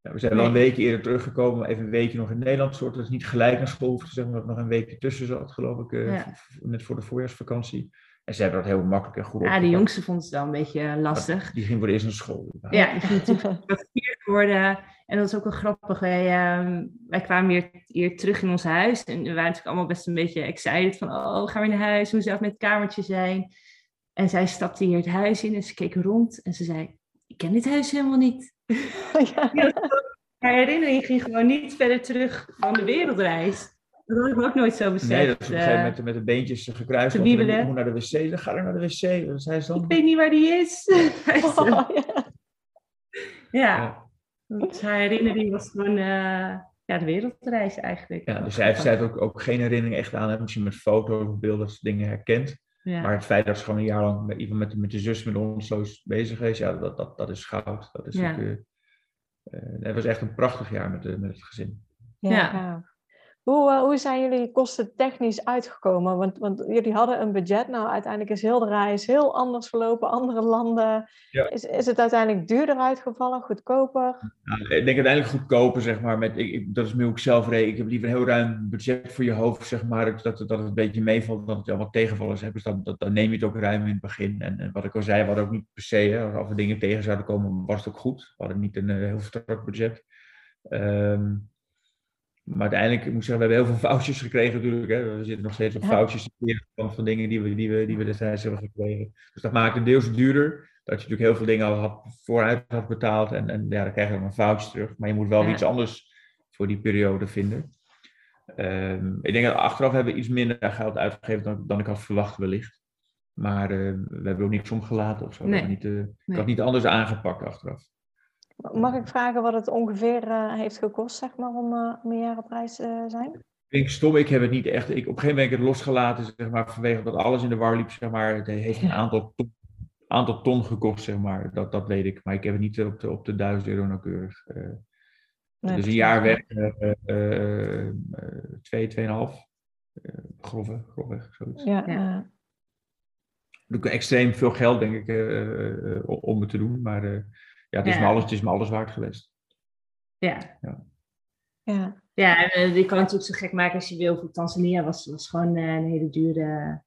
Ja, we zijn wel een weekje eerder teruggekomen, maar even een weekje nog in Nederland. Soort, dat is niet gelijk naar school hoefde omdat er nog een weekje tussen zat, geloof ik, uh,
Ja.
v- net voor de voorjaarsvakantie. En ze hebben dat heel makkelijk en goed
Ja, de jongste vond het wel een beetje lastig.
Die ging voor het eerst naar school.
Ja, die ging natuurlijk [LAUGHS] wat vier geworden. En dat was ook wel grappig. Wij, ehm, wij kwamen weer, weer terug in ons huis. En we waren natuurlijk allemaal best een beetje excited van... Oh, gaan we naar huis? Hoe zou het met het kamertje zijn? En zij stapte hier het huis in en ze keek rond. En ze zei, ik ken dit huis helemaal niet. [LAUGHS]
ja.
Haar herinnering ging gewoon niet verder terug van de wereldreis. Dat had ik me ook nooit zo beseft.
Nee, dat is op een gegeven moment met de beentjes gekruist.
te
want dan
wiebelen.
Ik moet naar de wc, dan ga ik naar de wc. Dan zei ze dan.
ik weet niet waar die is. [LAUGHS]
Oh, Ja.
Dus haar herinnering was gewoon eh, ja, de wereldreis eigenlijk.
Ja, dus zij heeft, ook, ook geen herinnering echt aan. Hè. Misschien met foto's of beelden dingen herkent.
Ja.
Maar het feit dat ze gewoon een jaar lang met, even met, met de zus met ons zo is bezig is, ja, dat, dat, dat is goud. Dat, is
Ja.
ook, eh, eh, het was echt een prachtig jaar met, de, met het gezin.
Ja,
Ja.
Hoe, eh, hoe zijn jullie kosten technisch uitgekomen? Want, want jullie hadden een budget. Nou, uiteindelijk is heel de reis heel anders verlopen. Andere landen.
Ja.
Is, is het uiteindelijk duurder uitgevallen? Goedkoper?
Nou, ik denk uiteindelijk goedkoper, zeg maar. Met, ik, ik- dat is nu ook zelf reden. Ik heb liever een heel ruim budget voor je hoofd, zeg maar. Dat, dat, het een beetje meevalt, dat het allemaal tegenvallers hebt. Dus dan, dat, dan neem je het ook ruim in het begin. En, en wat ik al zei, we hadden ook niet per se, hè, als er dingen tegen zouden komen, was het ook goed. We hadden niet een eh, heel strak budget. Ehm, maar uiteindelijk, ik moet zeggen, we hebben heel veel foutjes gekregen natuurlijk. Hè. We zitten nog steeds op
Ja.
foutjes van, van dingen die we, die, we, die we destijds hebben gekregen. Dus dat maakt het deels duurder. Dat je natuurlijk heel veel dingen al had, vooruit had betaald. En, en ja, dan krijg je dan een foutje terug. Maar je moet wel
Ja.
iets anders voor die periode vinden. Ehm, ik denk dat achteraf hebben we iets minder geld uitgegeven dan, dan ik had verwacht wellicht. Maar eh, we hebben ook niks omgelaten of zo.
Nee.
niet, eh, Ik had niet anders aangepakt achteraf.
Mag ik vragen wat het ongeveer eh, heeft gekost, zeg maar, om, eh, om een jaar op reis te zijn?
Ik denk stom, ik heb het niet echt. Ik, op een gegeven moment heb ik het losgelaten, zeg maar, vanwege dat alles in de war liep, zeg maar. Het heeft een aantal ton, aantal ton gekost, zeg maar. Dat, dat weet ik. Maar ik heb het niet op de, op de 1000 euro nauwkeurig. eh,
Nee,
dus een jaar weg, eh, eh, eh, twee, tweeënhalf. Uh, grofweg, grofweg, zoiets.
Ja,
Ja.
extreem veel geld, denk ik, eh, eh, eh, om het te doen. Maar eh, ja, het is,
Ja.
Me alles, het is me alles waard geweest.
Ja.
ja.
Ja, en eh, je kan het natuurlijk zo gek maken als je wil. Voor Tanzania was, was gewoon eh, een hele dure.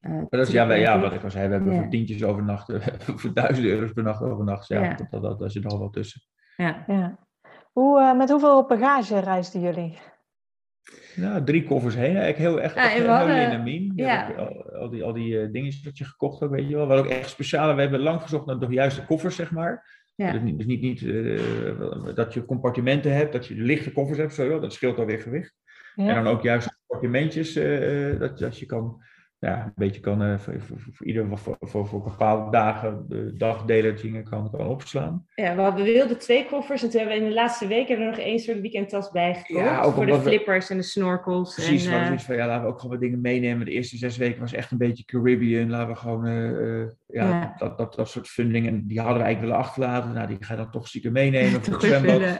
eh,
Maar dat is, ja, wij- ja, wat ik al zei, we hebben
Ja.
voor tientjes overnachten, [LAUGHS] voor duizend euro's per nacht overnacht. Ja,
Ja.
Dat, dat, dat, daar zit nog wel tussen.
Ja.
ja. Hoe, eh, met hoeveel bagage reisden jullie?
Ja, drie koffers heen. Eigenlijk heel, echt,
Ja, en we hadden-.
Je
ja.
Al, al die, al die eh, dingetjes dat je gekocht ook, weet je wel. We hadden ook echt speciale, we hebben lang gezocht naar de juiste koffers, zeg maar.
Ja.
Dus niet, dus niet, niet eh, dat je compartimenten hebt, dat je lichte koffers hebt, zo, dat scheelt alweer gewicht.
Ja.
En dan ook juist compartimentjes, eh, eh, dat, dat je kan, ja, een beetje kan, eh, voor, voor, voor, ieder, voor, voor, voor bepaalde dagen, de dagdelen dingen kan, kan opslaan.
Ja, we, hadden, we wilden twee koffers en toen hebben we in de laatste week hebben we nog één soort weekendtas bijgekocht.
Ja,
voor de
we-
flippers en de snorkels.
Precies,
en,
zoiets van, ja, laten we ook gewoon wat dingen meenemen. De eerste zes weken was echt een beetje Caribbean. Laten we gewoon, eh, eh, ja,
Ja.
Dat, dat, dat soort funding. En die hadden we eigenlijk willen achterlaten. Nou, die ga je dan toch stiekem meenemen [LAUGHS] voor het zwembad.
willen.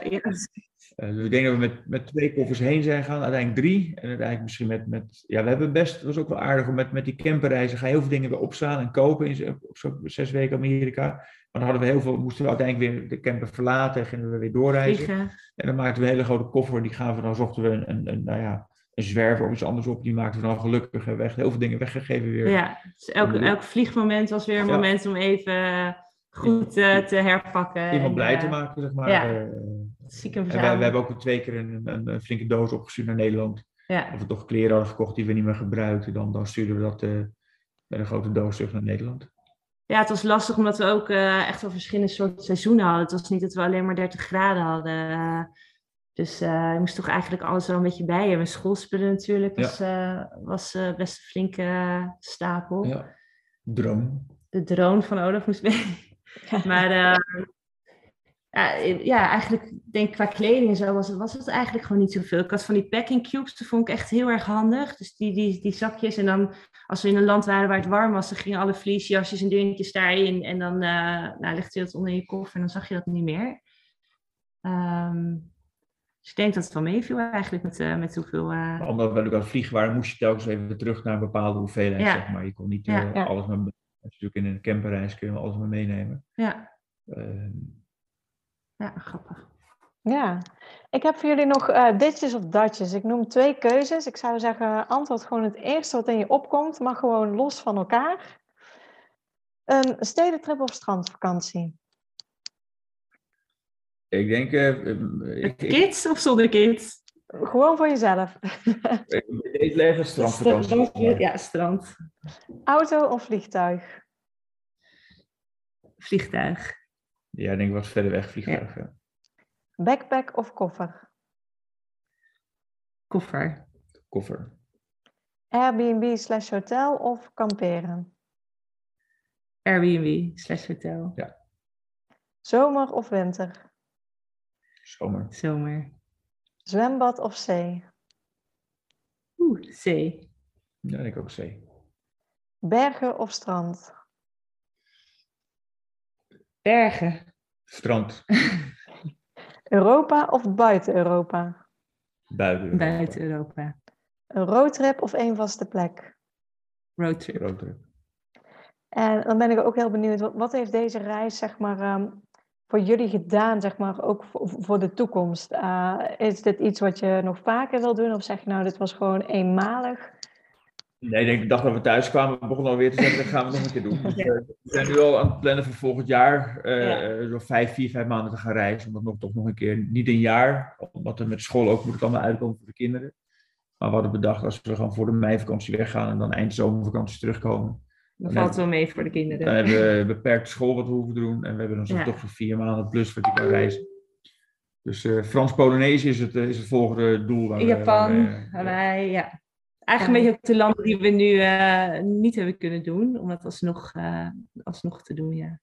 Eh, dus ik denk dat we met, met twee koffers heen zijn gegaan. Uiteindelijk drie. En uiteindelijk misschien met, met ja, we hebben best, het was ook wel aardig om met, met die camperreizen, ga je heel veel dingen weer opslaan en kopen in, op zo'n zes weken Amerika. Maar dan hadden we heel veel, moesten we uiteindelijk weer de camper verlaten en gingen we weer doorreizen. En dan maakten we een hele grote koffer. Die gaven we dan, zochten we een, een, een, nou ja, een zwerver of iets anders op. Die maakten we dan gelukkig. Hebben we echt heel veel dingen weggegeven weer.
Ja, dus elk, elk vliegmoment was weer een
Ja.
moment om even goed eh, te herpakken.
Iemand
en,
blij
eh,
te maken, zeg maar.
ja.
Eh, en we, we hebben ook twee keer een, een, een flinke doos opgestuurd naar Nederland.
Ja.
Of we toch kleren hadden gekocht die we niet meer gebruikten. Dan, dan stuurden we dat eh, met een grote doos terug naar Nederland.
ja, het was lastig omdat we ook eh, echt wel verschillende soorten seizoenen hadden. Het was niet dat we alleen maar 30 graden hadden. eh, dus eh, je moest toch eigenlijk alles wel een beetje bij hebben. Schoolspullen natuurlijk was, eh, was eh, best een flinke eh, stapel.
Ja. Droom.
De drone van Olaf moest [LAUGHS] mee. [LAUGHS] Maar eh, ja, ja, eigenlijk denk ik qua kleding en zo was het, was het eigenlijk gewoon niet zoveel. Ik had van die packing cubes, dat vond ik echt heel erg handig. Dus die, die, die zakjes en dan als we in een land waren waar het warm was, dan gingen alle vliesjasjes en dingetjes daarin. En dan uh, nou, legde je dat onder je koffer en dan zag je dat niet meer. Ehm, dus ik denk dat het wel meeviel eigenlijk met, uh, met hoeveel... Uh...
Omdat we natuurlijk aan het vliegen waren, moest je telkens even terug naar een bepaalde hoeveelheid, zeg maar. Je kon niet ja. alles met... Natuurlijk in een camperreis kun je alles maar meenemen.
Ja. Ehm, ja, grappig.
Ja, ik heb voor jullie nog uh, ditjes of datjes. Ik noem twee keuzes. Ik zou zeggen, antwoord gewoon het eerste wat in je opkomt, maar gewoon los van elkaar. Een stedentrip of strandvakantie?
Ik denk... Uh,
ik, kids of zonder kids?
Gewoon voor jezelf.
ik leven strandvakantie.
Ja, strand.
Auto of vliegtuig?
Vliegtuig.
Ja, ik denk wat verder weg vliegtuig. Ja.
Backpack of koffer?
Koffer.
Koffer.
Airbnb slash hotel of kamperen?
Airbnb slash hotel.
Ja.
Zomer of winter?
Zomer.
Zomer.
Zwembad of zee?
Oeh, zee.
Ja, ik ook zee.
Bergen of strand?
Bergen.
Strand. [LAUGHS]
Europa of buiten Europa?
Buiten Europa.
Buiten Europa.
Een roadtrip of één vaste plek?
Roadtrip.
Roadtrip.
En dan ben ik ook heel benieuwd, wat, wat heeft deze reis zeg maar, um, voor jullie gedaan, zeg maar, ook voor, de toekomst? Uh, is dit iets wat je nog vaker wil doen of zeg je nou, dit was gewoon eenmalig?
Nee, ik dag dat we thuis kwamen, begonnen we alweer te zeggen, dat gaan we nog een keer doen. [LAUGHS] Dus, uh, we zijn nu al aan het plannen voor volgend jaar, uh, ja. zo vijf, vier, vijf maanden te gaan reizen. Omdat nog toch nog een keer, niet een jaar, omdat er met school ook moet het allemaal uitkomen voor de kinderen. Maar we hadden bedacht, als we gewoon voor de meivakantie weggaan en dan eind zomervakantie terugkomen.
Dan, valt het wel mee voor de kinderen.
Dan hebben we beperkt school wat we hoeven te doen. En we hebben dan zo ja. toch voor vier maanden plus wat je kan reizen. Dus uh, Frans-Polonesië is het, is het volgende doel.
Waar Japan, we, Hawaii, ja. Eigenlijk een beetje ook de landen die we nu uh, niet hebben kunnen doen, om dat alsnog, uh, alsnog te doen, ja.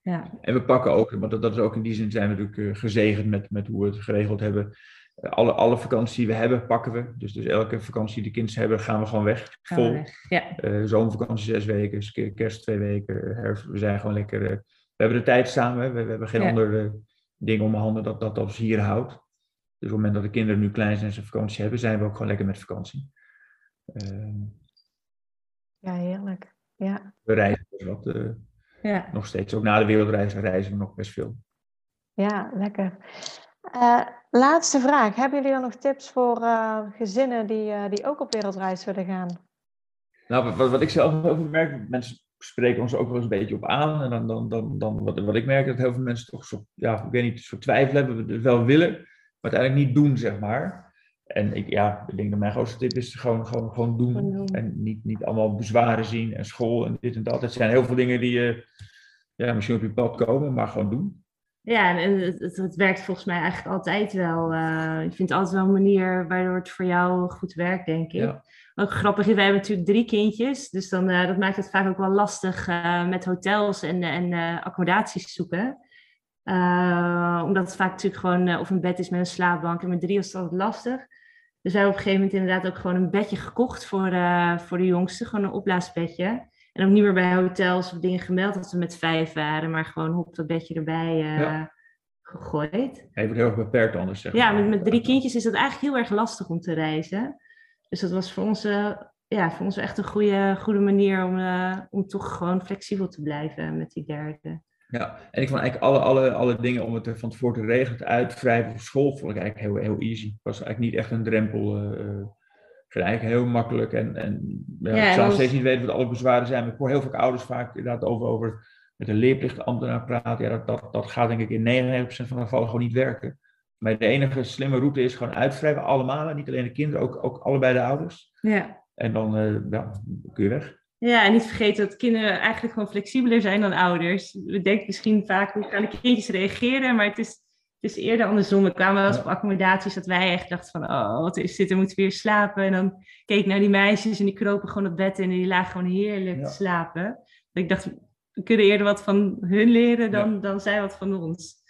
ja.
En we pakken ook, want dat, dat is ook in die zin zijn we natuurlijk uh, gezegend met, met hoe we het geregeld hebben. Alle, alle vakanties die we hebben, pakken we. Dus, dus elke vakantie die de kinderen hebben, gaan we gewoon weg.
Gaan
vol.
Weg. Ja.
zomervakantie zes weken, kerst twee weken, herfst. We zijn gewoon lekker. we hebben de tijd samen, we, we hebben geen ja. andere dingen om handen dat, dat ons hier houdt. Dus op het moment dat de kinderen nu klein zijn en ze vakantie hebben, zijn we ook gewoon lekker met vakantie. Uh,
ja, heerlijk. Ja.
We reizen dus wat. Uh, ja. Nog steeds. Ook na de wereldreis reizen we nog best veel.
Ja, lekker. Uh, laatste vraag. Hebben jullie dan nog tips voor uh, gezinnen die, die ook op wereldreis willen gaan?
Nou, wat, wat ik zelf ook merk, mensen spreken ons ook wel eens een beetje op aan. En dan, dan, dan, dan wat, wat ik merk, dat heel veel mensen toch zo, ja, ik weet niet, soort twijfel hebben, we wel willen, maar uiteindelijk niet doen, zeg maar. En ik, ja, ik denk dat mijn grootste tip is gewoon, gewoon, gewoon doen. Gewoon doen. En niet, niet allemaal bezwaren zien en school en dit en dat. Het zijn heel veel dingen die ja, misschien op je pad komen, maar gewoon doen.
Ja, en het, het, het werkt volgens mij eigenlijk altijd wel. Uh, je vindt altijd wel een manier waardoor het voor jou goed werkt, denk ik. Ja. Ook grappig is, wij hebben natuurlijk drie kindjes. Dus dan, uh, dat maakt het vaak ook wel lastig uh, met hotels en, en accommodaties zoeken. omdat het vaak natuurlijk gewoon of een bed is met een slaapbank. En met drie is het altijd lastig. Dus wij hebben op een gegeven moment inderdaad ook gewoon een bedje gekocht voor, voor de jongste. Gewoon een opblaasbedje. En ook niet meer bij hotels of dingen gemeld dat we met vijf waren. Maar gewoon op dat bedje erbij uh, ja. gegooid.
Hij wordt heel erg beperkt anders, zeg
Ja, met, met drie kindjes is dat eigenlijk heel erg lastig om te reizen. Dus dat was voor ons, uh, ja, voor ons echt een goede, goede manier om, om toch gewoon flexibel te blijven met die derde.
Ja, en ik vond eigenlijk alle, alle, alle dingen om het van tevoren te regelen, het uitwrijven voor school, vond ik eigenlijk heel, heel easy. Het was eigenlijk niet echt een drempel. Eigenlijk heel makkelijk. En, en ja, ja, ik nog steeds niet weten wat alle bezwaren zijn. Maar ik hoor heel veel ouders vaak inderdaad over, over met een leerplichtambtenaar praten. Ja, dat, dat, dat gaat denk ik in 99% van de gevallen gewoon niet werken. Maar de enige slimme route is gewoon uitwrijven, allemaal. Niet alleen de kinderen, ook, ook allebei de ouders.
Ja.
En dan uh, ja, kun je weg.
Ja, en niet vergeten dat kinderen eigenlijk gewoon flexibeler zijn dan ouders. We denken misschien vaak, hoe gaan de kindjes reageren? Maar het is, is eerder andersom. We kwamen wel eens op accommodaties dat wij echt dachten van, oh, wat is dit? Dan moeten we weer slapen. En dan keek ik naar die meisjes en die kropen gewoon op bed in en die lagen gewoon heerlijk ja. te slapen. Dat ik dacht, we kunnen eerder wat van hun leren dan, ja. dan zij wat van ons.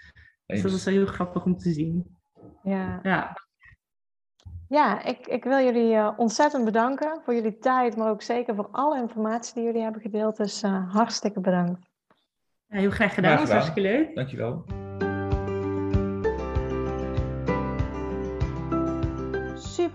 Dus dat is wel heel grappig om te zien.
Ja,
Ja,
ja ik, ik wil jullie eh, ontzettend bedanken voor jullie tijd, maar ook zeker voor alle informatie die jullie hebben gedeeld. Dus eh, hartstikke bedankt.
Ja, heel graag gedaan.
Graag
Dat was
gedaan.
hartstikke leuk.
Dankjewel.